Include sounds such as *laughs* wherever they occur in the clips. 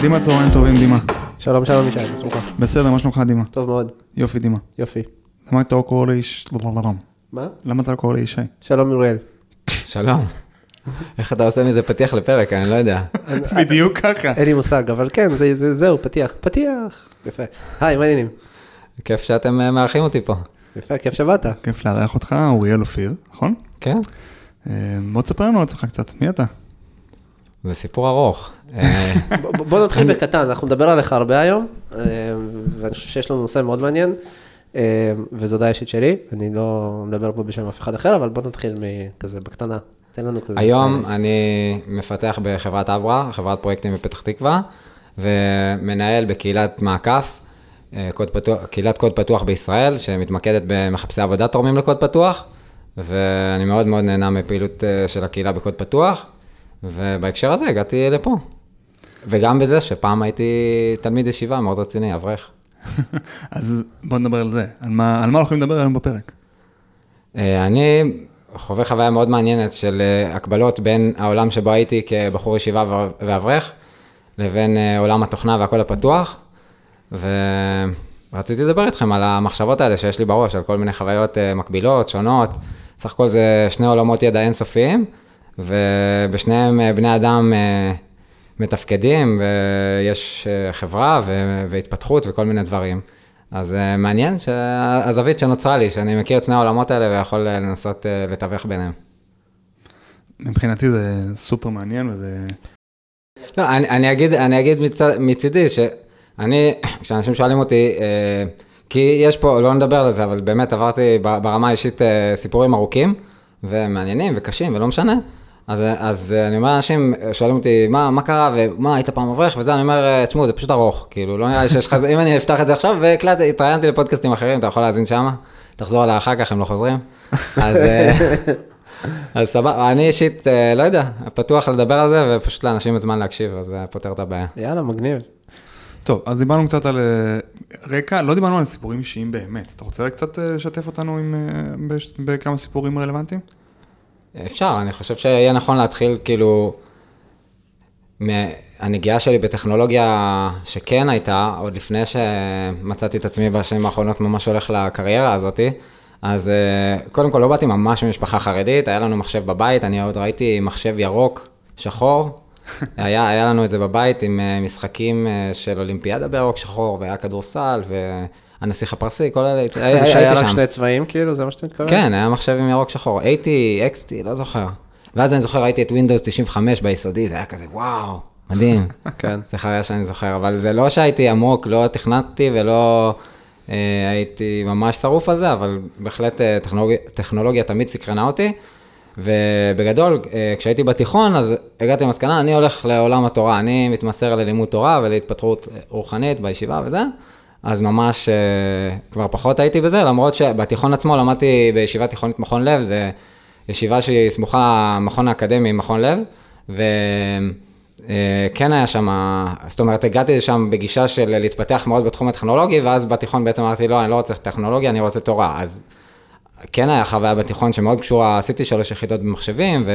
דימה, צהריים טובים, דימה. שלום, שלום, ישי, מה שלומך? בסדר, מה שלומך, דימה? טוב מאוד, יופי, דימה. יופי. למה אתה לא קורא לאיש... מה? למה אתה לא קורא לישי? שלום, אוריאל. שלום. איך אתה עושה מזה פתיח לפרק, אני לא יודע. *laughs* בדיוק ככה. אין לי מושג, אבל כן, זה- זה- זהו, פתיח, פתיח. יפה. היי, מה העניינים? כיף שאתם אה, מארחים אותי פה. יפה, כיף שבאת. כיף לארח אותך, אוריאל אופיר, נכון? כן, בוא תספר לנו על עצמך קצת, מי אתה? זה סיפור ארוך. אה, *laughs* בוא נתחיל בקטן, אנחנו נדבר עליך הרבה היום, אה, ואני חושב שיש לנו נושא מאוד מעניין, אה, וזו דעה אישית שלי, אני לא מדבר פה בשם אף אחד אחר, אבל בוא נתחיל מכזה בקטנה. תן לנו כזה. היום אה, אני מפתח בחברת אברה, חברת פרויקטים בפתח תקווה, ומנהל בקהילת מעקף, אה, קוד פתוח, קהילת קוד פתוח בישראל, שמתמקדת במחפשי עבודה תורמים לקוד פתוח, ואני מאוד מאוד נהנה מפעילות אה, של הקהילה בקוד פתוח, ובהקשר הזה הגעתי לפה. וגם בזה שפעם הייתי תלמיד ישיבה מאוד רציני, אברך. *laughs* אז בוא נדבר על זה. על מה על מה הולכים לדבר היום בפרק? אה, אני חווה חוויה מאוד מעניינת של אה, הקבלות בין העולם שבו הייתי כבחור ישיבה ו- ואברך, לבין עולם התוכנה והקוד הפתוח, ורציתי לדבר איתכם על המחשבות האלה שיש לי בראש, על כל מיני חוויות אה, מקבילות, שונות. סך הכל זה שני עולמות ידע אינסופיים, ובשניהם אה, בני אדם אה, מתפקדים, ויש חברה ו- והתפתחות וכל מיני דברים. אז מעניין שהזווית שנוצרה לי, שאני מכיר את שני העולמות האלה ויכול לנסות לתווך ביניהם. מבחינתי זה סופר מעניין וזה... לא, אני, אני אגיד, אני אגיד מצ, מצידי שאני, כשאנשים שואלים אותי, uh, כי יש פה, לא נדבר על זה, אבל באמת עברתי ברמה האישית uh, סיפורים ארוכים ומעניינים וקשים ולא משנה. אז, אז אני אומר לאנשים, שואלים אותי, מה, מה קרה ומה, היית פעם אברך וזה, אני אומר, תשמעו, זה פשוט ארוך, כאילו, לא נראה לי שיש לך, אם אני אפתח את זה עכשיו, והקלטתי, התראיינתי לפודקאסטים אחרים, אתה יכול להאזין שמה, תחזור עליי אחר כך, הם לא חוזרים. אז, אה, *laughs* אז סבבה, אני אישית, אה, לא יודע, פתוח לדבר על זה, ופשוט לאנשים את זמן להקשיב, אז זה פותר את הבעיה. יאללה, מגניב. טוב, אז דיברנו קצת על אה, רקע, לא דיברנו על סיפורים אישיים באמת. אתה רוצה קצת אה, לשתף אותנו עם, אה, בכמה סיפורים רלוונטיים? אפשר, אני חושב שיהיה נכון להתחיל כאילו, מהנגיעה שלי בטכנולוגיה שכן הייתה, עוד לפני שמצאתי את עצמי בשנים האחרונות ממש הולך לקריירה הזאתי, אז קודם כל לא באתי ממש ממשפחה חרדית, היה לנו מחשב בבית, אני עוד ראיתי מחשב ירוק, שחור, היה, היה לנו את זה בבית עם אה, משחקים אה, של אולימפיאדה בירוק שחור, והיה כדורסל, והנסיך הפרסי, כל אלה, הייתי שהיה רק שם. שני צבעים, כאילו, זה מה שאתה מתכוון? כן, היה מחשב עם ירוק שחור, 80, XT, לא זוכר. ואז אני זוכר, ראיתי את Windows 95 ביסודי, זה היה כזה, וואו, מדהים. *laughs* כן. זה חוויה שאני זוכר, אבל זה לא שהייתי עמוק, לא תכננתי ולא אה, הייתי ממש שרוף על זה, אבל בהחלט אה, טכנולוגיה, טכנולוגיה תמיד סקרנה אותי. ובגדול, אה, כשהייתי בתיכון, אז הגעתי למסקנה, אני הולך לעולם התורה, אני מתמסר ללימוד תורה ולהתפתחות רוחנית בישיבה וזה, אז ממש אה, כבר פחות הייתי בזה, למרות שבתיכון עצמו למדתי בישיבה תיכונית מכון לב, זה ישיבה שהיא סמוכה למכון האקדמי מכון לב, וכן היה שם, זאת אומרת, הגעתי לשם בגישה של להתפתח מאוד בתחום הטכנולוגי, ואז בתיכון בעצם אמרתי, לא, אני לא רוצה טכנולוגיה, אני רוצה תורה, אז כן היה חוויה בתיכון שמאוד קשורה, עשיתי שלוש יחידות במחשבים ו...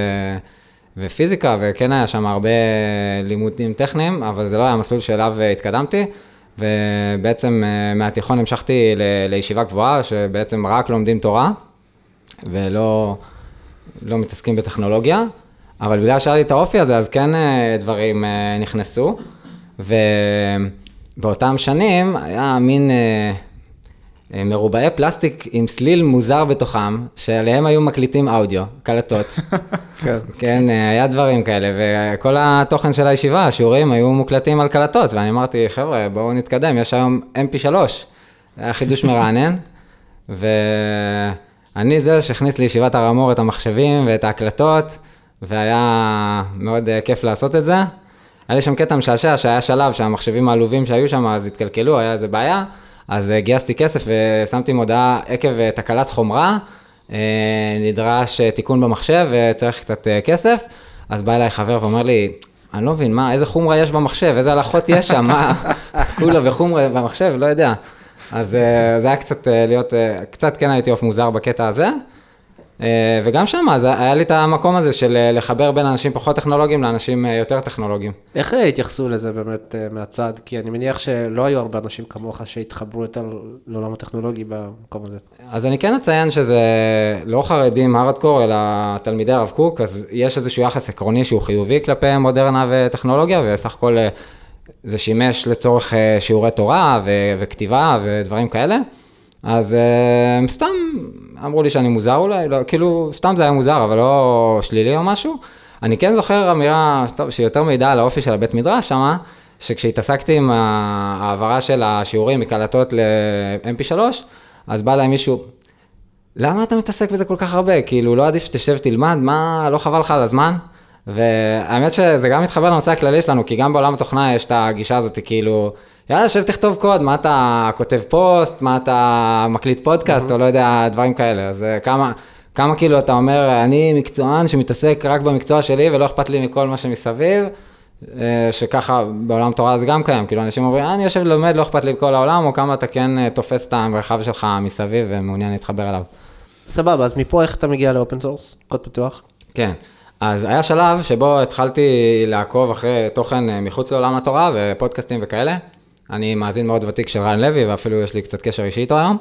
ופיזיקה, וכן היה שם הרבה לימודים טכניים, אבל זה לא היה מסלול שאליו התקדמתי, ובעצם אה, מהתיכון המשכתי ל... לישיבה גבוהה, שבעצם רק לומדים תורה, ולא לא מתעסקים בטכנולוגיה, אבל בגלל שהיה לי את האופי הזה, אז כן אה, דברים אה, נכנסו, ובאותם שנים היה מין... אה, מרובעי פלסטיק עם סליל מוזר בתוכם, שעליהם היו מקליטים אודיו, קלטות. *laughs* כן. כן, אה, היה דברים כאלה, וכל התוכן של הישיבה, השיעורים היו מוקלטים על קלטות, ואני אמרתי, חבר'ה, בואו נתקדם, יש היום mp3. זה היה חידוש *laughs* מרענן, ואני זה שהכניס לישיבת הר המור את המחשבים ואת ההקלטות, והיה מאוד אה, כיף לעשות את זה. היה לי שם קטע משעשע, שהיה שלב שהמחשבים העלובים שהיו שם אז התקלקלו, היה איזה בעיה, אז אה, גייסתי כסף ושמתי מודעה עקב אה, תקלת חומרה, אה, נדרש תיקון במחשב וצריך קצת כסף, אז בא אליי חבר ואומר לי, אני לא מבין, מה, איזה חומרה יש במחשב, איזה הלכות יש שם, מה, *laughs* כולה וחומרה במחשב, לא יודע. אז זה היה קצת להיות, קצת כן הייתי עוף מוזר בקטע הזה. אה, וגם שם, אז היה לי את המקום הזה של אה, לחבר בין אנשים פחות טכנולוגיים לאנשים אה, יותר טכנולוגיים. איך התייחסו לזה באמת מהצד? כי אני מניח שלא היו הרבה אנשים כמוך שהתחברו יותר לעולם הטכנולוגי במקום הזה. אז אני כן אציין שזה לא חרדים הארדקור, אלא תלמידי הרב קוק, אז יש איזשהו יחס עקרוני שהוא חיובי כלפי מודרנה וטכנולוגיה, וסך הכל זה שימש לצורך שיעורי תורה וכתיבה ודברים כאלה. אז אה, סתם אמרו לי שאני מוזר אולי, לא, כאילו, סתם זה היה מוזר, אבל לא שלילי או משהו. אני כן זוכר אמירה, טוב, שיותר מעידה על האופי של הבית מדרש שמה, שכשהתעסקתי עם ההעברה של השיעורים מקלטות ל-MP3, אז בא להם מישהו, למה אתה מתעסק בזה כל כך הרבה? כאילו, לא עדיף שתשב תלמד, מה, לא חבל לך על הזמן? והאמת שזה גם מתחבר לנושא הכללי שלנו, כי גם בעולם התוכנה יש את הגישה הזאת, כאילו, יאללה, שב תכתוב קוד, מה אתה כותב פוסט, מה אתה מקליט פודקאסט, או לא יודע, דברים כאלה. אז אה, כמה, כמה כאילו אתה אומר, אני מקצוען שמתעסק רק במקצוע שלי ולא אכפת לי מכל מה שמסביב, אה, שככה בעולם תורה זה גם קיים, כאילו אנשים אומרים, "אה, אני יושב ולומד, לא אכפת לי מכל העולם, או כמה אתה כן תופס את המרחב שלך מסביב ומעוניין להתחבר אליו. סבבה, אז מפה איך אתה מגיע ל open source? קוד פתוח? כן, אז היה שלב שבו התחלתי לעקוב אחרי תוכן מחוץ לעולם התורה ופודקאסטים וכאלה. אני מאזין מאוד ותיק של רן לוי, ואפילו יש לי קצת קשר אישי איתו היום.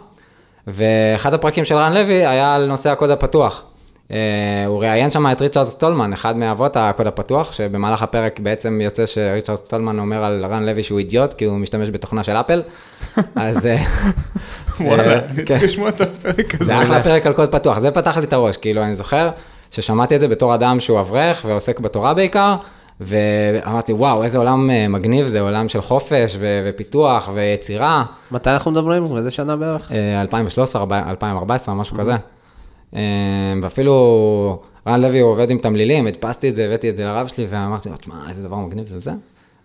ואחד הפרקים של רן לוי היה על נושא הקוד הפתוח. אה, הוא ראיין שם את ריצ'רד סטולמן, אחד מאבות הקוד הפתוח, שבמהלך הפרק בעצם יוצא שריצ'רד סטולמן אומר על רן לוי שהוא אידיוט, כי הוא משתמש בתוכנה של אפל. *laughs* אז... אה, *laughs* וואלה, אה, אני כן. צריך לשמוע את הפרק הזה. זה אחלה פרק על קוד פתוח, זה פתח לי את הראש, כאילו, אני זוכר ששמעתי את זה בתור אדם שהוא אברך ועוסק בתורה בעיקר, ואמרתי, וואו, איזה עולם אה, מגניב זה, עולם של חופש ו- ופיתוח ויצירה. מתי אנחנו מדברים? איזה שנה בערך? אה, 2013, 2014, משהו כזה. אה, ואפילו רן לוי הוא עובד עם תמלילים, הדפסתי את זה, הבאתי את זה לרב שלי, ואמרתי לו, תשמע, איזה דבר מגניב זה וזה.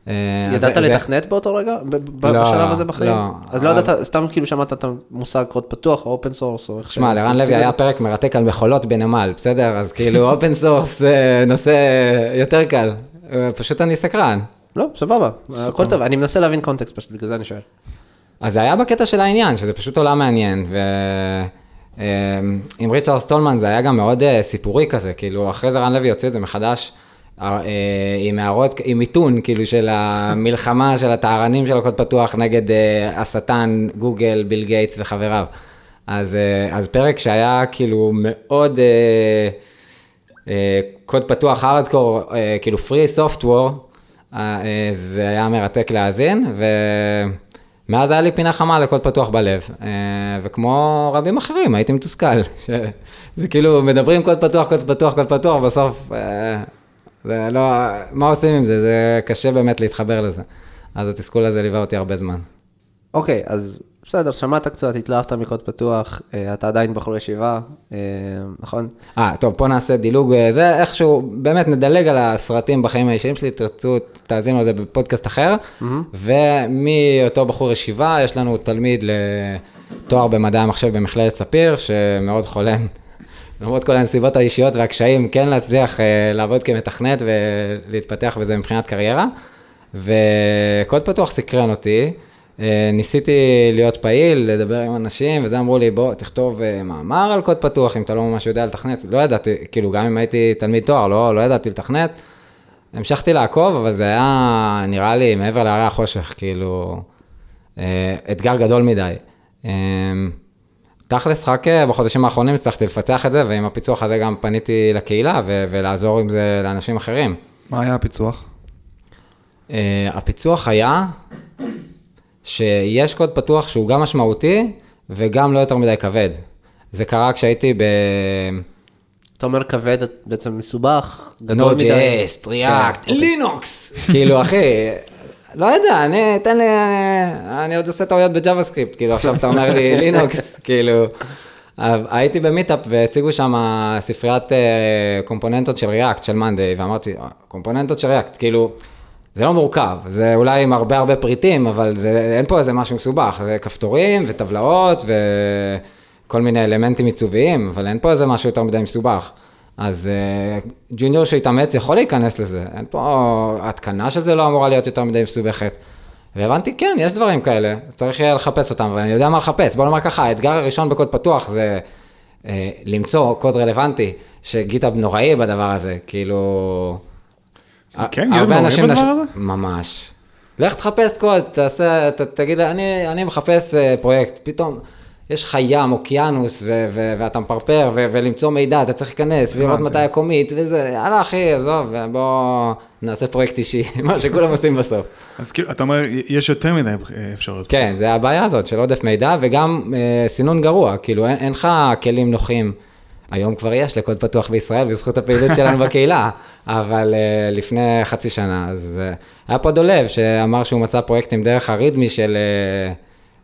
אה, ידעת לתכנת באותו רגע? לא, בשלב הזה בחיים? לא. אז לא ידעת, סתם כאילו שמעת את המושג קוד פתוח או open source או איך שמע, ש- לרן לוי היה. פרק מרתק על מכולות בנמל, בסדר? אז כאילו *laughs* open source נושא יותר קל. אה, פשוט אני סקרן. לא, סבבה, הכל טוב, אני מנסה להבין קונטקסט פשוט, בגלל זה אני שואל. אז זה היה בקטע של העניין, שזה פשוט עולם מעניין, ועם ריצ'רד סטולמן זה היה גם מאוד אה, סיפורי כזה, כאילו אחרי זה רן לוי הוציא את זה מחדש, אה, עם הערות, עם מיתון, כאילו של המלחמה *laughs* של הטהרנים של הקוד פתוח נגד אה, השטן, גוגל, ביל גייטס וחבריו. אז, אה, אז פרק שהיה כאילו מאוד אה, אה, קוד פתוח הארדקור, אה, כאילו פרי סופטוור, אה, זה היה מרתק להאזין, ומאז היה לי פינה חמה לקוד פתוח בלב, אה, וכמו רבים אחרים, הייתי מתוסכל. *laughs* זה כאילו, מדברים קוד פתוח, קוד פתוח, קוד פתוח, בסוף, אה, זה לא, מה עושים עם זה? זה קשה באמת להתחבר לזה. אז התסכול הזה ליווה אותי הרבה זמן. אוקיי, אז בסדר, שמעת קצת, התלהבת מקוד פתוח, אה, אתה עדיין בחור ישיבה, אה, נכון? אה, טוב, פה נעשה דילוג, אה, זה איכשהו, באמת נדלג על הסרטים בחיים האישיים שלי, תרצו, תאזינו לזה בפודקאסט אחר. ומאותו בחור ישיבה, יש לנו תלמיד לתואר במדעי המחשב במכללת ספיר, שמאוד חולם, *laughs* למרות כל הנסיבות האישיות והקשיים, כן להצליח לעבוד כמתכנת ולהתפתח בזה מבחינת קריירה. וקוד פתוח סקרן אותי. אה, ניסיתי להיות פעיל, לדבר עם אנשים, וזה אמרו לי, בוא, תכתוב אה, מאמר על קוד פתוח, אם אתה לא ממש יודע לתכנת. לא ידעתי, כאילו, גם אם הייתי תלמיד תואר, לא, לא ידעתי לתכנת. המשכתי לעקוב, אבל זה היה, נראה לי, מעבר להרי החושך, כאילו, אה, אתגר גדול מדי. תכלס, רק בחודשים האחרונים הצלחתי לפתח את זה, ועם הפיצוח הזה גם פניתי לקהילה, ו- ולעזור עם זה לאנשים אחרים. מה היה הפיצוח? Uh, הפיצוח היה שיש קוד פתוח שהוא גם משמעותי וגם לא יותר מדי כבד. זה קרה כשהייתי ב... אתה אומר כבד, בעצם מסובך, גדול מדי. Node.js, React, כן, לינוקס. כאילו, אחי, לא יודע, אני, תן לי, אני, אני עוד עושה טעויות בג'אווה סקריפט, כאילו, עכשיו אתה אומר לי *laughs* לינוקס, כאילו. הייתי במיטאפ והציגו שם ספריית אה, קומפוננטות של React, של מאנדיי, ואמרתי, "אה, קומפוננטות של React, כאילו, זה לא מורכב, זה אולי עם הרבה הרבה פריטים, אבל זה, אין פה איזה משהו מסובך, זה כפתורים וטבלאות וכל מיני אלמנטים עיצוביים, אבל אין פה איזה משהו יותר מדי מסובך. אז uh, ג'וניור שהתאמץ יכול להיכנס לזה, אין פה, ההתקנה של זה לא אמורה להיות יותר מדי מסובכת. והבנתי, כן, יש דברים כאלה, צריך יהיה לחפש אותם, ואני יודע מה לחפש. בוא נאמר ככה, האתגר הראשון בקוד פתוח זה אה, למצוא קוד רלוונטי, ש GitHub נוראי בדבר הזה, כאילו... כן, הרבה GitHub אנשים נוראי בדבר הזה? ממש. לך תחפש קוד, תעשה, ת, תגיד, אני, אני מחפש אה, פרויקט, פתאום יש לך ים, אוקיינוס, ו, ו, ואתה מפרפר, ו, ולמצוא מידע, אתה צריך להיכנס, ולראות הבנתי. מתי ה commit, וזה, יאללה אחי, עזוב, בוא נעשה פרויקט אישי, *laughs* מה שכולם עושים בסוף. אז כאילו, אתה אומר, יש יותר מדי אה, אפשרויות. כן, זה הבעיה הזאת של עודף מידע, וגם אה, סינון גרוע, כאילו אין לך כלים נוחים. היום כבר יש לקוד פתוח בישראל בזכות הפעילות שלנו *laughs* בקהילה, אבל אה, לפני חצי שנה, אז אה, היה פה דולב שאמר שהוא מצא פרויקטים דרך הרידמי של, אה,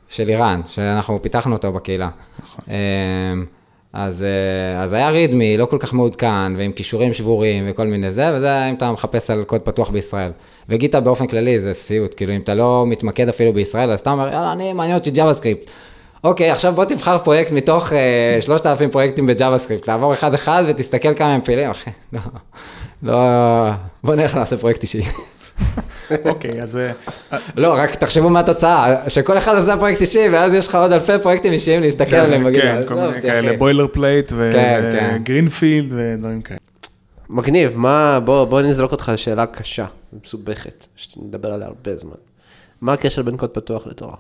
של איראן, שאנחנו פיתחנו אותו בקהילה. נכון. אה, אז, אה, אז היה רידמי, לא כל כך מעודכן, ועם כישורים שבורים וכל מיני זה, וזה אם אתה מחפש על קוד פתוח בישראל. ו GitHub באופן כללי זה סיוט, כאילו אם אתה לא מתמקד אפילו בישראל, אז אתה אומר, יאללה, אני מעניין אותי ג'אווה סקריפט. אוקיי, עכשיו בוא תבחר פרויקט מתוך אה, 3,000 פרויקטים בג'אווה סקריפט, תעבור אחד-אחד ותסתכל כמה הם פעילים, אחי, לא, לא, בוא נלך נעשה פרויקט אישי. אוקיי, אז... אה, לא, רק תחשבו מה התוצאה, שכל אחד עושה פרויקט אישי, ואז יש לך עוד אלפי פרויקטים אישיים להסתכל עליהם בגיל. כן, כל מיני כאלה, boilerplate כן, כן. ו greenfield ודברים כאלה. מגניב, מה, בוא, בוא נזרוק אותך לשאלה קשה, מסובכת, שנדבר עליה הרבה זמן. מה הקשר בין קוד פתוח לתורה?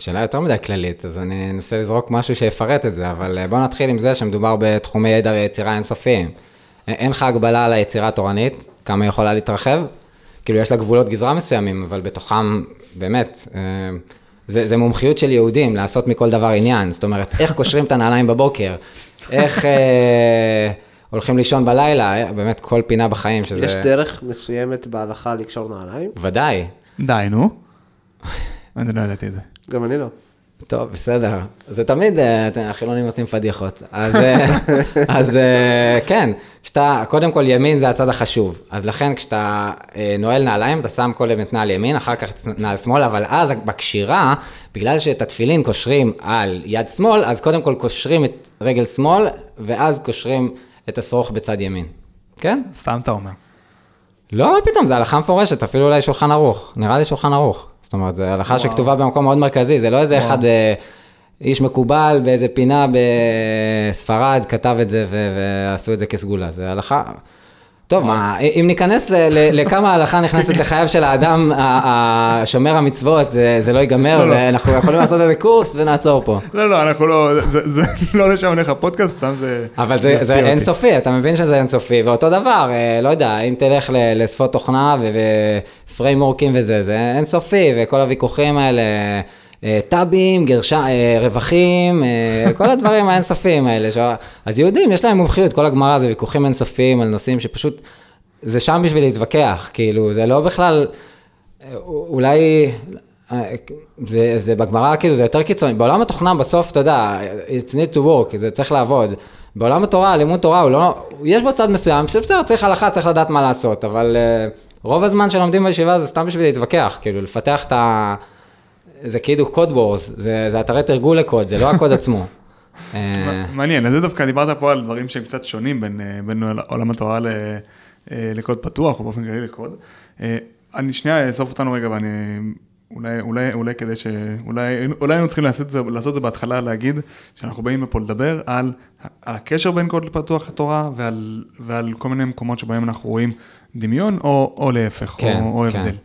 זו שאלה יותר מדי כללית, אז אני אנסה לזרוק משהו שיפרט את זה, אבל אה, בוא נתחיל עם זה שמדובר בתחומי ידע ויצירה אינסופיים. אין לך הגבלה על היצירה התורנית, כמה היא יכולה להתרחב, כאילו יש לה גבולות גזרה מסוימים, אבל בתוכם, באמת, אה, זה, זה מומחיות של יהודים, לעשות מכל דבר עניין, זאת אומרת, איך קושרים את הנעליים בבוקר, איך אה, הולכים לישון בלילה, אה, באמת כל פינה בחיים, שזה... יש דרך מסוימת בהלכה לקשור נעליים? ודאי. די, נו. *laughs* אני לא ידעתי את זה. גם אני לא. טוב, בסדר. זה תמיד, אה, החילונים עושים פדיחות. אז, אה, *laughs* אז אה, כן, כשאתה, קודם כל ימין זה הצד החשוב. אז לכן כשאתה נועל נעליים, אתה שם קודם את נעל ימין, אחר כך את נעל שמאל, אבל אז בקשירה, בגלל שאת התפילין קושרים על יד שמאל, אז קודם כל קושרים את רגל שמאל, ואז קושרים את השרוך בצד ימין. כן? סתם אתה אומר. לא, מה פתאום, זה הלכה מפורשת, אפילו אולי שולחן ערוך. נראה לי שולחן ערוך. זאת אומרת, זו הלכה וואו. שכתובה במקום מאוד מרכזי, זה לא איזה וואו. אחד, אה, איש מקובל באיזה פינה בספרד, כתב את זה ועשו את זה כסגולה. זה הלכה... טוב, מה, אם ניכנס ל- ל- לכמה ההלכה נכנסת לחייו של האדם, ה- ה- שומר המצוות, זה, זה לא ייגמר, לא, לא. ואנחנו יכולים לעשות איזה קורס ונעצור פה. לא, לא, אנחנו לא, זה- זה *laughs* לא לשם הולך הפודקאסט, סתם זה... אבל זה. אינסופי, אתה מבין שזה אינסופי, ואותו דבר, אה, לא יודע, אם תלך ל- לשפות תוכנה ופריימורקים וזה, זה אינסופי, וכל הוויכוחים האלה, טאבים, גרשה, אה, רווחים, אה, *laughs* כל הדברים האינסופיים האלה. ש... אז יהודים, יש להם מומחיות, כל הגמרא זה ויכוחים אינסופיים על נושאים שפשוט, זה שם בשביל להתווכח, כאילו, זה לא בכלל, אה, אולי... אה, זה, זה בגמרא כאילו זה יותר קיצוני, בעולם התוכנה בסוף אתה יודע, it's need to work, זה צריך לעבוד. בעולם התורה, לימוד תורה הוא לא, יש בו צד מסוים, שבסדר, צריך הלכה, צריך לדעת מה לעשות, אבל uh, רוב הזמן שלומדים בישיבה זה סתם בשביל להתווכח, כאילו לפתח את ה... זה כאילו קוד וורס, זה, זה אתרי תרגול לקוד, זה לא הקוד עצמו. *laughs* אה, מעניין, אז זה דווקא דיברת פה על דברים שהם קצת שונים בין, אה, בין עולם התורה ל, אה, לקוד פתוח, או באופן כללי לקוד. אני שנייה אאסוף אותנו רגע, ואני, אולי, אולי, אולי כדי ש... אולי, אולי היינו צריכים לעשות את, זה, לעשות את זה בהתחלה, להגיד שאנחנו באים לפה לדבר על, על הקשר בין קוד פתוח לתורה, ועל, ועל כל מיני מקומות שבהם אנחנו רואים דמיון, או, או להפך, כן, או, או כן. הבדל.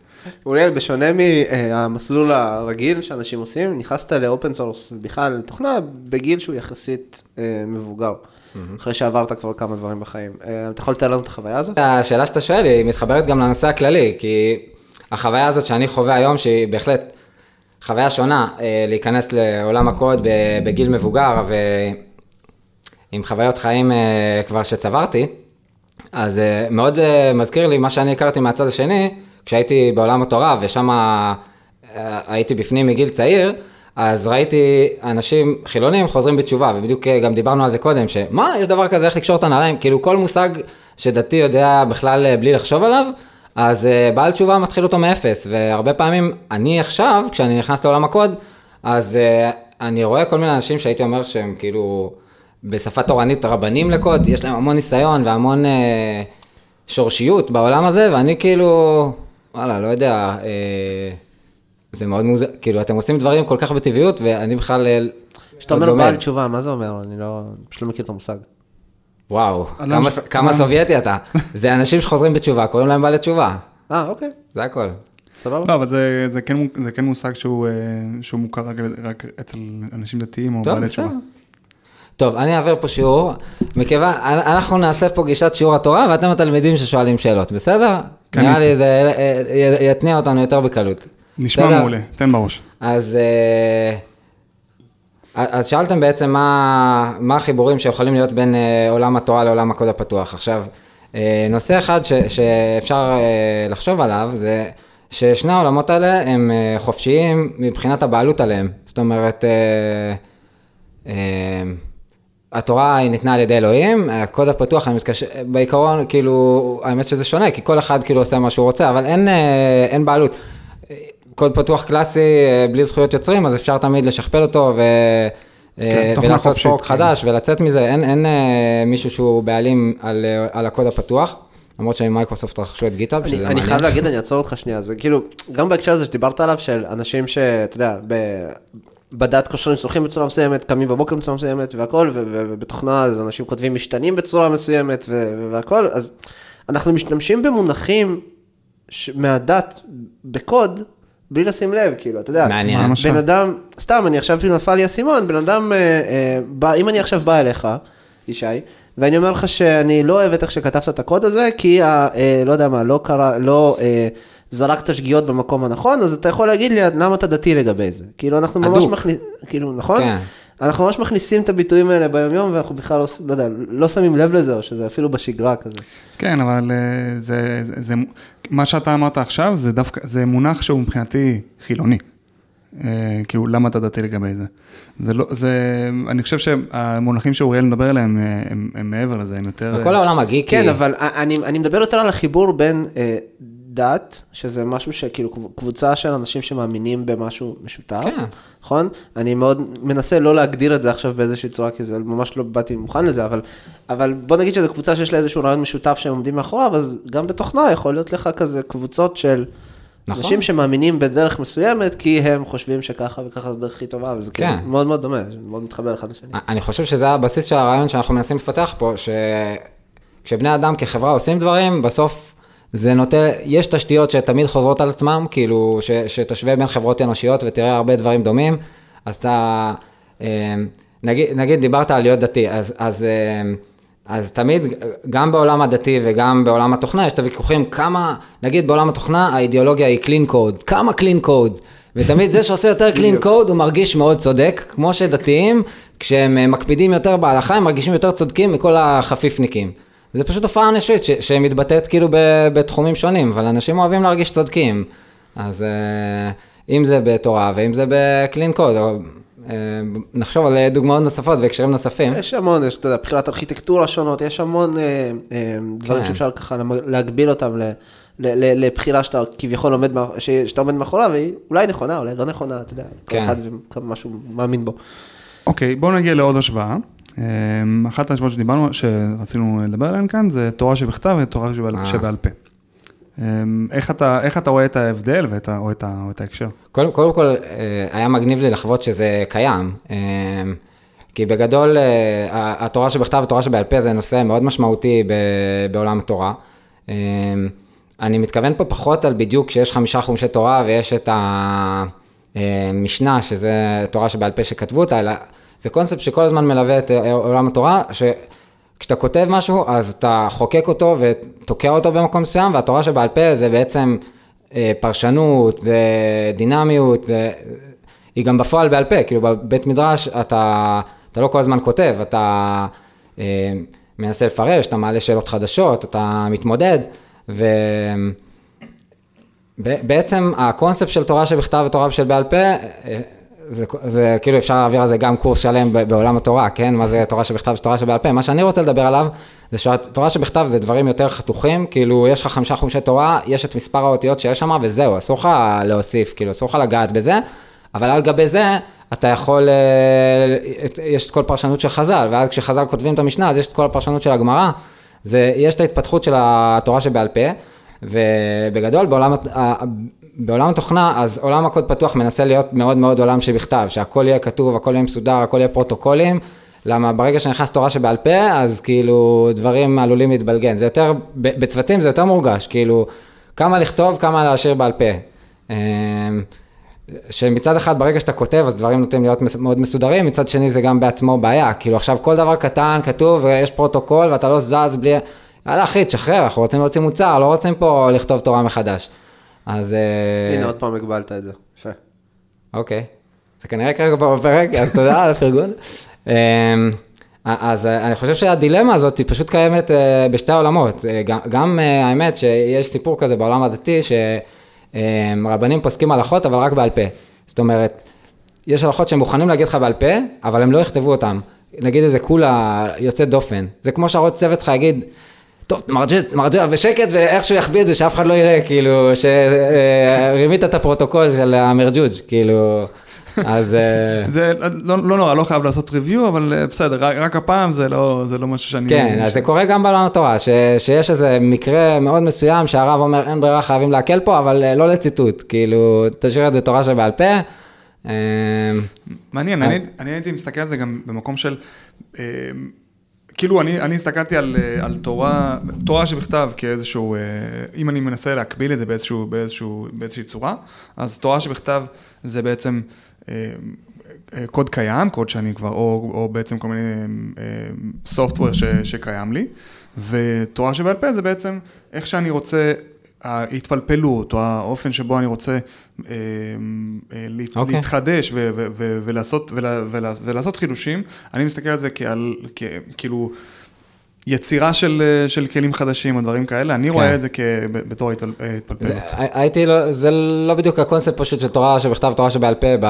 אוריאל, בשונה מהמסלול הרגיל שאנשים עושים, נכנסת ל open source, בכלל לתוכנה, בגיל שהוא יחסית אה, מבוגר, אחרי שעברת כבר כמה דברים בחיים. אה, אתה יכול לתאר לנו את החוויה הזאת? השאלה שאתה שואל היא מתחברת גם לנושא הכללי, כי החוויה הזאת שאני חווה היום, שהיא בהחלט חוויה שונה, אה, להיכנס לעולם הקוד בגיל מבוגר ועם חוויות חיים כבר שצברתי, אז מאוד מזכיר לי מה שאני הכרתי מהצד השני, כשהייתי בעולם התורה ושם אה, הייתי בפנים מגיל צעיר, אז ראיתי אנשים חילונים חוזרים בתשובה, ובדיוק אה, גם דיברנו על זה קודם, שמה, יש דבר כזה, איך לקשור את הנעליים, כאילו כל מושג שדתי יודע בכלל אה, בלי לחשוב עליו, אז בעל תשובה מתחיל אותו מאפס, והרבה פעמים אני עכשיו, כשאני נכנס לעולם הקוד, אז אני רואה כל מיני אנשים שהייתי אומר שהם כאילו בשפה תורנית רבנים לקוד, יש להם המון ניסיון והמון שורשיות בעולם הזה, ואני כאילו, וואלה, לא יודע, אה, זה מאוד מוזר, כאילו אתם עושים דברים כל כך בטבעיות, ואני בכלל אה, כשאתה אומר. בעל תשובה, מה זה אומר? אני לא, פשוט לא מכיר את המושג. וואו, כמה- ש- כמה סובייטי אתה. זה אנשים שחוזרים בתשובה, קוראים להם בעלי תשובה. אה, אוקיי, זה הכל. סבבה. לא, אבל זה, זה, כן, זה כן מושג שהוא, אה, שהוא מוכר רק, רק אצל אנשים דתיים או טוב, בעלי בסדר. תשובה. טוב, אני אעביר פה שיעור, מכיוון, אנחנו נעשה פה גישת שיעור התורה, ואתם התלמידים ששואלים שאלות, בסדר? נראה לי זה אה, י- יתניע אותנו יותר בקלות. נשמע בסדר? מעולה, תן בראש. אז, אה, אז שאלתם בעצם מה, מה החיבורים שיכולים להיות בין אה, עולם התורה לעולם הקוד הפתוח. עכשיו, אה, נושא אחד ש, שאפשר אה, לחשוב עליו זה ששני העולמות האלה הם אה, חופשיים מבחינת הבעלות עליהם. זאת אומרת, אה, אה, התורה היא ניתנה על ידי אלוהים, הקוד הפתוח, אני מתקשר, בעיקרון, כאילו, האמת שזה שונה, כי כל אחד כאילו עושה מה שהוא רוצה, אבל אין, אה, אין בעלות. קוד פתוח קלאסי, אה, בלי זכויות יוצרים, אז אפשר תמיד לשכפל אותו ו... אה, כן, ולעשות פורק כן. חדש ולצאת מזה, אין, אין מישהו שהוא בעלים על, על הקוד הפתוח, למרות שמייקרוסופט רכשו את גיטאב, שזה אני, אני מעניין. חייב להגיד, אני אעצור אותך שנייה, זה כאילו, גם בהקשר הזה שדיברת עליו, של אנשים שאתה יודע, ב- בדת קושרים צורכים בצורה מסוימת, קמים בבוקר בצורה מסוימת והכל, ובתוכנה אז אנשים כותבים משתנים בצורה מסוימת והכל, אז אנחנו משתמשים במונחים מהדת בקוד, בלי לשים לב, כאילו, אתה יודע, מעניין. בן אדם, סתם, אני עכשיו כאילו נפל לי האסימון, בן אדם, אה, אה, בא, אם אני עכשיו בא אליך, ישי, ואני אומר לך שאני לא אוהב את איך שכתבת את הקוד הזה, כי, ה, אה, לא יודע מה, לא קרה, לא אה, זרקת שגיאות במקום הנכון, אז אתה יכול להגיד לי למה אתה דתי לגבי זה. כאילו, אנחנו ממש. מכניסים, כאילו, נכון? כן. אנחנו ממש מכניסים את הביטויים האלה ביום-יום, ואנחנו בכלל לא, לא יודע, לא שמים לב לזה, או שזה אפילו בשגרה כזה. כן, אבל אה, זה, זה, זה, מה שאתה אמרת עכשיו, זה דווקא, זה מונח שהוא מבחינתי חילוני. אה, כאילו, למה אתה דתי לגבי זה? זה לא, זה, אני חושב שהמונחים שאוריאל מדבר עליהם, אה, הם, הם מעבר לזה, הם יותר... כל העולם הגיקי, כן, אבל אני, אני מדבר יותר על החיבור בין דת, שזה משהו שכאילו קב- קבוצה של אנשים שמאמינים במשהו משותף, כן. נכון? אני מאוד מנסה לא להגדיר את זה עכשיו באיזושהי צורה, כי זה ממש לא באתי מוכן לזה, אבל, אבל בוא נגיד שזו קבוצה שיש לה איזשהו רעיון משותף שהם עומדים מאחוריו, אז גם בתוכנה יכול להיות לך כזה קבוצות של... נכון. אנשים שמאמינים בדרך מסוימת, כי הם חושבים שככה וככה זו דרך הכי טובה, וזה כאילו כן. מאוד מאוד דומה, מאוד מתחבר אחד לשני. אני חושב שזה הבסיס של הרעיון שאנחנו מנסים לפתח פה, שכשבני אדם כחברה עושים דברים, בסוף זה נותן, יש תשתיות שתמיד חוזרות על עצמם, כאילו, ש, שתשווה בין חברות אנושיות ותראה הרבה דברים דומים, אז אתה, אה, נגיד, נגיד דיברת על להיות דתי, אז, אז, אה, אז תמיד, גם בעולם הדתי וגם בעולם התוכנה, יש את הוויכוחים כמה, נגיד בעולם התוכנה, האידיאולוגיה היא clean code, כמה clean code, ותמיד זה שעושה יותר clean code הוא מרגיש מאוד צודק, כמו שדתיים, כשהם מקפידים יותר בהלכה, הם מרגישים יותר צודקים מכל החפיפניקים. זה פשוט תופעה אנושית ש- שמתבטאת כאילו ב- בתחומים שונים, אבל אנשים אוהבים להרגיש צודקים. אז אה, אם זה בתורה ואם זה בקלין קוד, או, אה, נחשוב על דוגמאות נוספות והקשרים נוספים. יש המון, יש, אתה יודע, בחירת ארכיטקטורה שונות, יש המון אה, אה, דברים כן. שאפשר ככה להגביל אותם ל, ל, ל, לבחירה שאתה כביכול עומד, שאתה עומד מאחוריה, והיא אולי נכונה, אולי לא נכונה, אתה יודע, כל כן. אחד ומה שהוא מאמין בו. אוקיי, בואו נגיע לעוד השוואה. אמ, אחת ההשוואות שדיברנו, שרצינו לדבר עליהן כאן, זה תורה שבכתב ותורה שבעל, אה. שבעל פה. אמ, איך אתה, איך אתה רואה את ההבדל ואת או את, או את ההקשר? קודם, קודם כל, אה, היה מגניב לי לחוות שזה קיים. אה, כי בגדול, אה, התורה שבכתב והתורה שבעל פה זה נושא מאוד משמעותי בעולם התורה. אני מתכוון פה פחות על בדיוק שיש חמישה חומשי תורה ויש את המשנה, שזה תורה שבעל פה שכתבו אותה, אלא זה קונספט שכל הזמן מלווה את אה, עולם התורה, שכשאתה כותב משהו, אז אתה חוקק אותו ותוקע אותו במקום מסוים, והתורה שבעל פה זה בעצם אה, פרשנות, זה דינמיות, זה... היא גם בפועל בעל פה, כאילו בבית מדרש אתה, אתה לא כל הזמן כותב, אתה אה, מנסה לפרש, אתה מעלה שאלות חדשות, אתה מתמודד, ובעצם הקונספט של תורה שבכתב ותורה של בעל פה, אה, זה, זה כאילו אפשר להעביר על זה גם קורס שלם בעולם התורה, כן? מה זה תורה שבכתב ותורה שבעל פה? מה שאני רוצה לדבר עליו, זה שהתורה שבכתב זה דברים יותר חתוכים, כאילו יש לך חמישה חומשי תורה, יש את מספר האותיות שיש שם וזהו, אסור לך להוסיף, כאילו אסור לך לגעת בזה, אבל על גבי זה אתה יכול, אה, יש את כל פרשנות של חז"ל, ואז כשחז"ל כותבים את המשנה, אז יש את כל הפרשנות של הגמרא, יש את ההתפתחות של התורה שבעל פה, ובגדול בעולם, בעולם התוכנה, אז עולם הקוד פתוח מנסה להיות מאוד מאוד עולם שבכתב, שהכל יהיה כתוב, הכל יהיה מסודר, הכל יהיה פרוטוקולים, למה ברגע שנכנס תורה שבעל פה, אז כאילו דברים עלולים להתבלגן. זה יותר, בצוותים זה יותר מורגש, כאילו, כמה לכתוב, כמה להשאיר בעל פה. אמ, שמצד אחד ברגע שאתה כותב אז דברים נוטים להיות מאוד מסודרים, מצד שני זה גם בעצמו בעיה, כאילו עכשיו כל דבר קטן כתוב ויש פרוטוקול ואתה לא זז בלי, יאללה אחי תשחרר, אנחנו רוצים להוציא מוצר, לא רוצים פה לכתוב תורה מחדש. אז... אה, הנה עוד פעם הגבלת את זה, יפה. אוקיי, זה כנראה כרגע בפרק, אז תודה על הפרגון. *laughs* אמ, אז אה, אני חושב שהדילמה הזאת היא פשוט קיימת אה, בשתי העולמות, גם, גם האמת שיש סיפור כזה בעולם הדתי, ש... רבנים פוסקים הלכות, אבל רק בעל פה. זאת אומרת, יש הלכות שהם מוכנים להגיד לך בעל פה, אבל הם לא יכתבו אותם. נגיד איזה כולה יוצאת דופן. זה כמו שהראש צוות לך יגיד, טוב, מרג'ט, ושקט, ואיכשהו יחביא את זה, שאף אחד לא יראה, כאילו, שרימית את הפרוטוקול של המרג'וג', כאילו, אז... אה, זה לא, לא נורא, לא חייב לעשות ריוויו, אבל אה, בסדר, רק, הפעם זה לא, זה לא משהו שאני... כן, אז זה קורה גם בעולם התורה, שיש איזה מקרה מאוד מסוים שהרב אומר, אין ברירה, חייבים להקל פה, אבל אה, לא לציטוט, כאילו, תשאיר את זה תורה שבעל פה. מעניין, אני הייתי מסתכל על זה גם במקום של... כאילו אני, אני הסתכלתי על, על תורה, תורה שבכתב כאיזשהו, אם אני מנסה להקביל את זה באיזשהו, באיזשהו, באיזושהי צורה, אז תורה שבכתב זה בעצם אה, אה, קוד קיים, קוד שאני כבר, או, או בעצם כל מיני סופטוור אה, שקיים לי, ותורה שבעל פה זה בעצם איך שאני רוצה, ההתפלפלות, או האופן שבו אני רוצה okay. אוקיי. להתחדש ו- ו- ו- ולעשות, ולה- ולה- ולעשות חידושים, אני מסתכל על זה כעל, כאילו... יצירה של, של כלים חדשים או דברים כאלה, אני כן. רואה את זה בתור התפלפלות. הייתי, לא, זה לא בדיוק הקונספט פשוט של תורה שבכתב, תורה שבעל פה ב,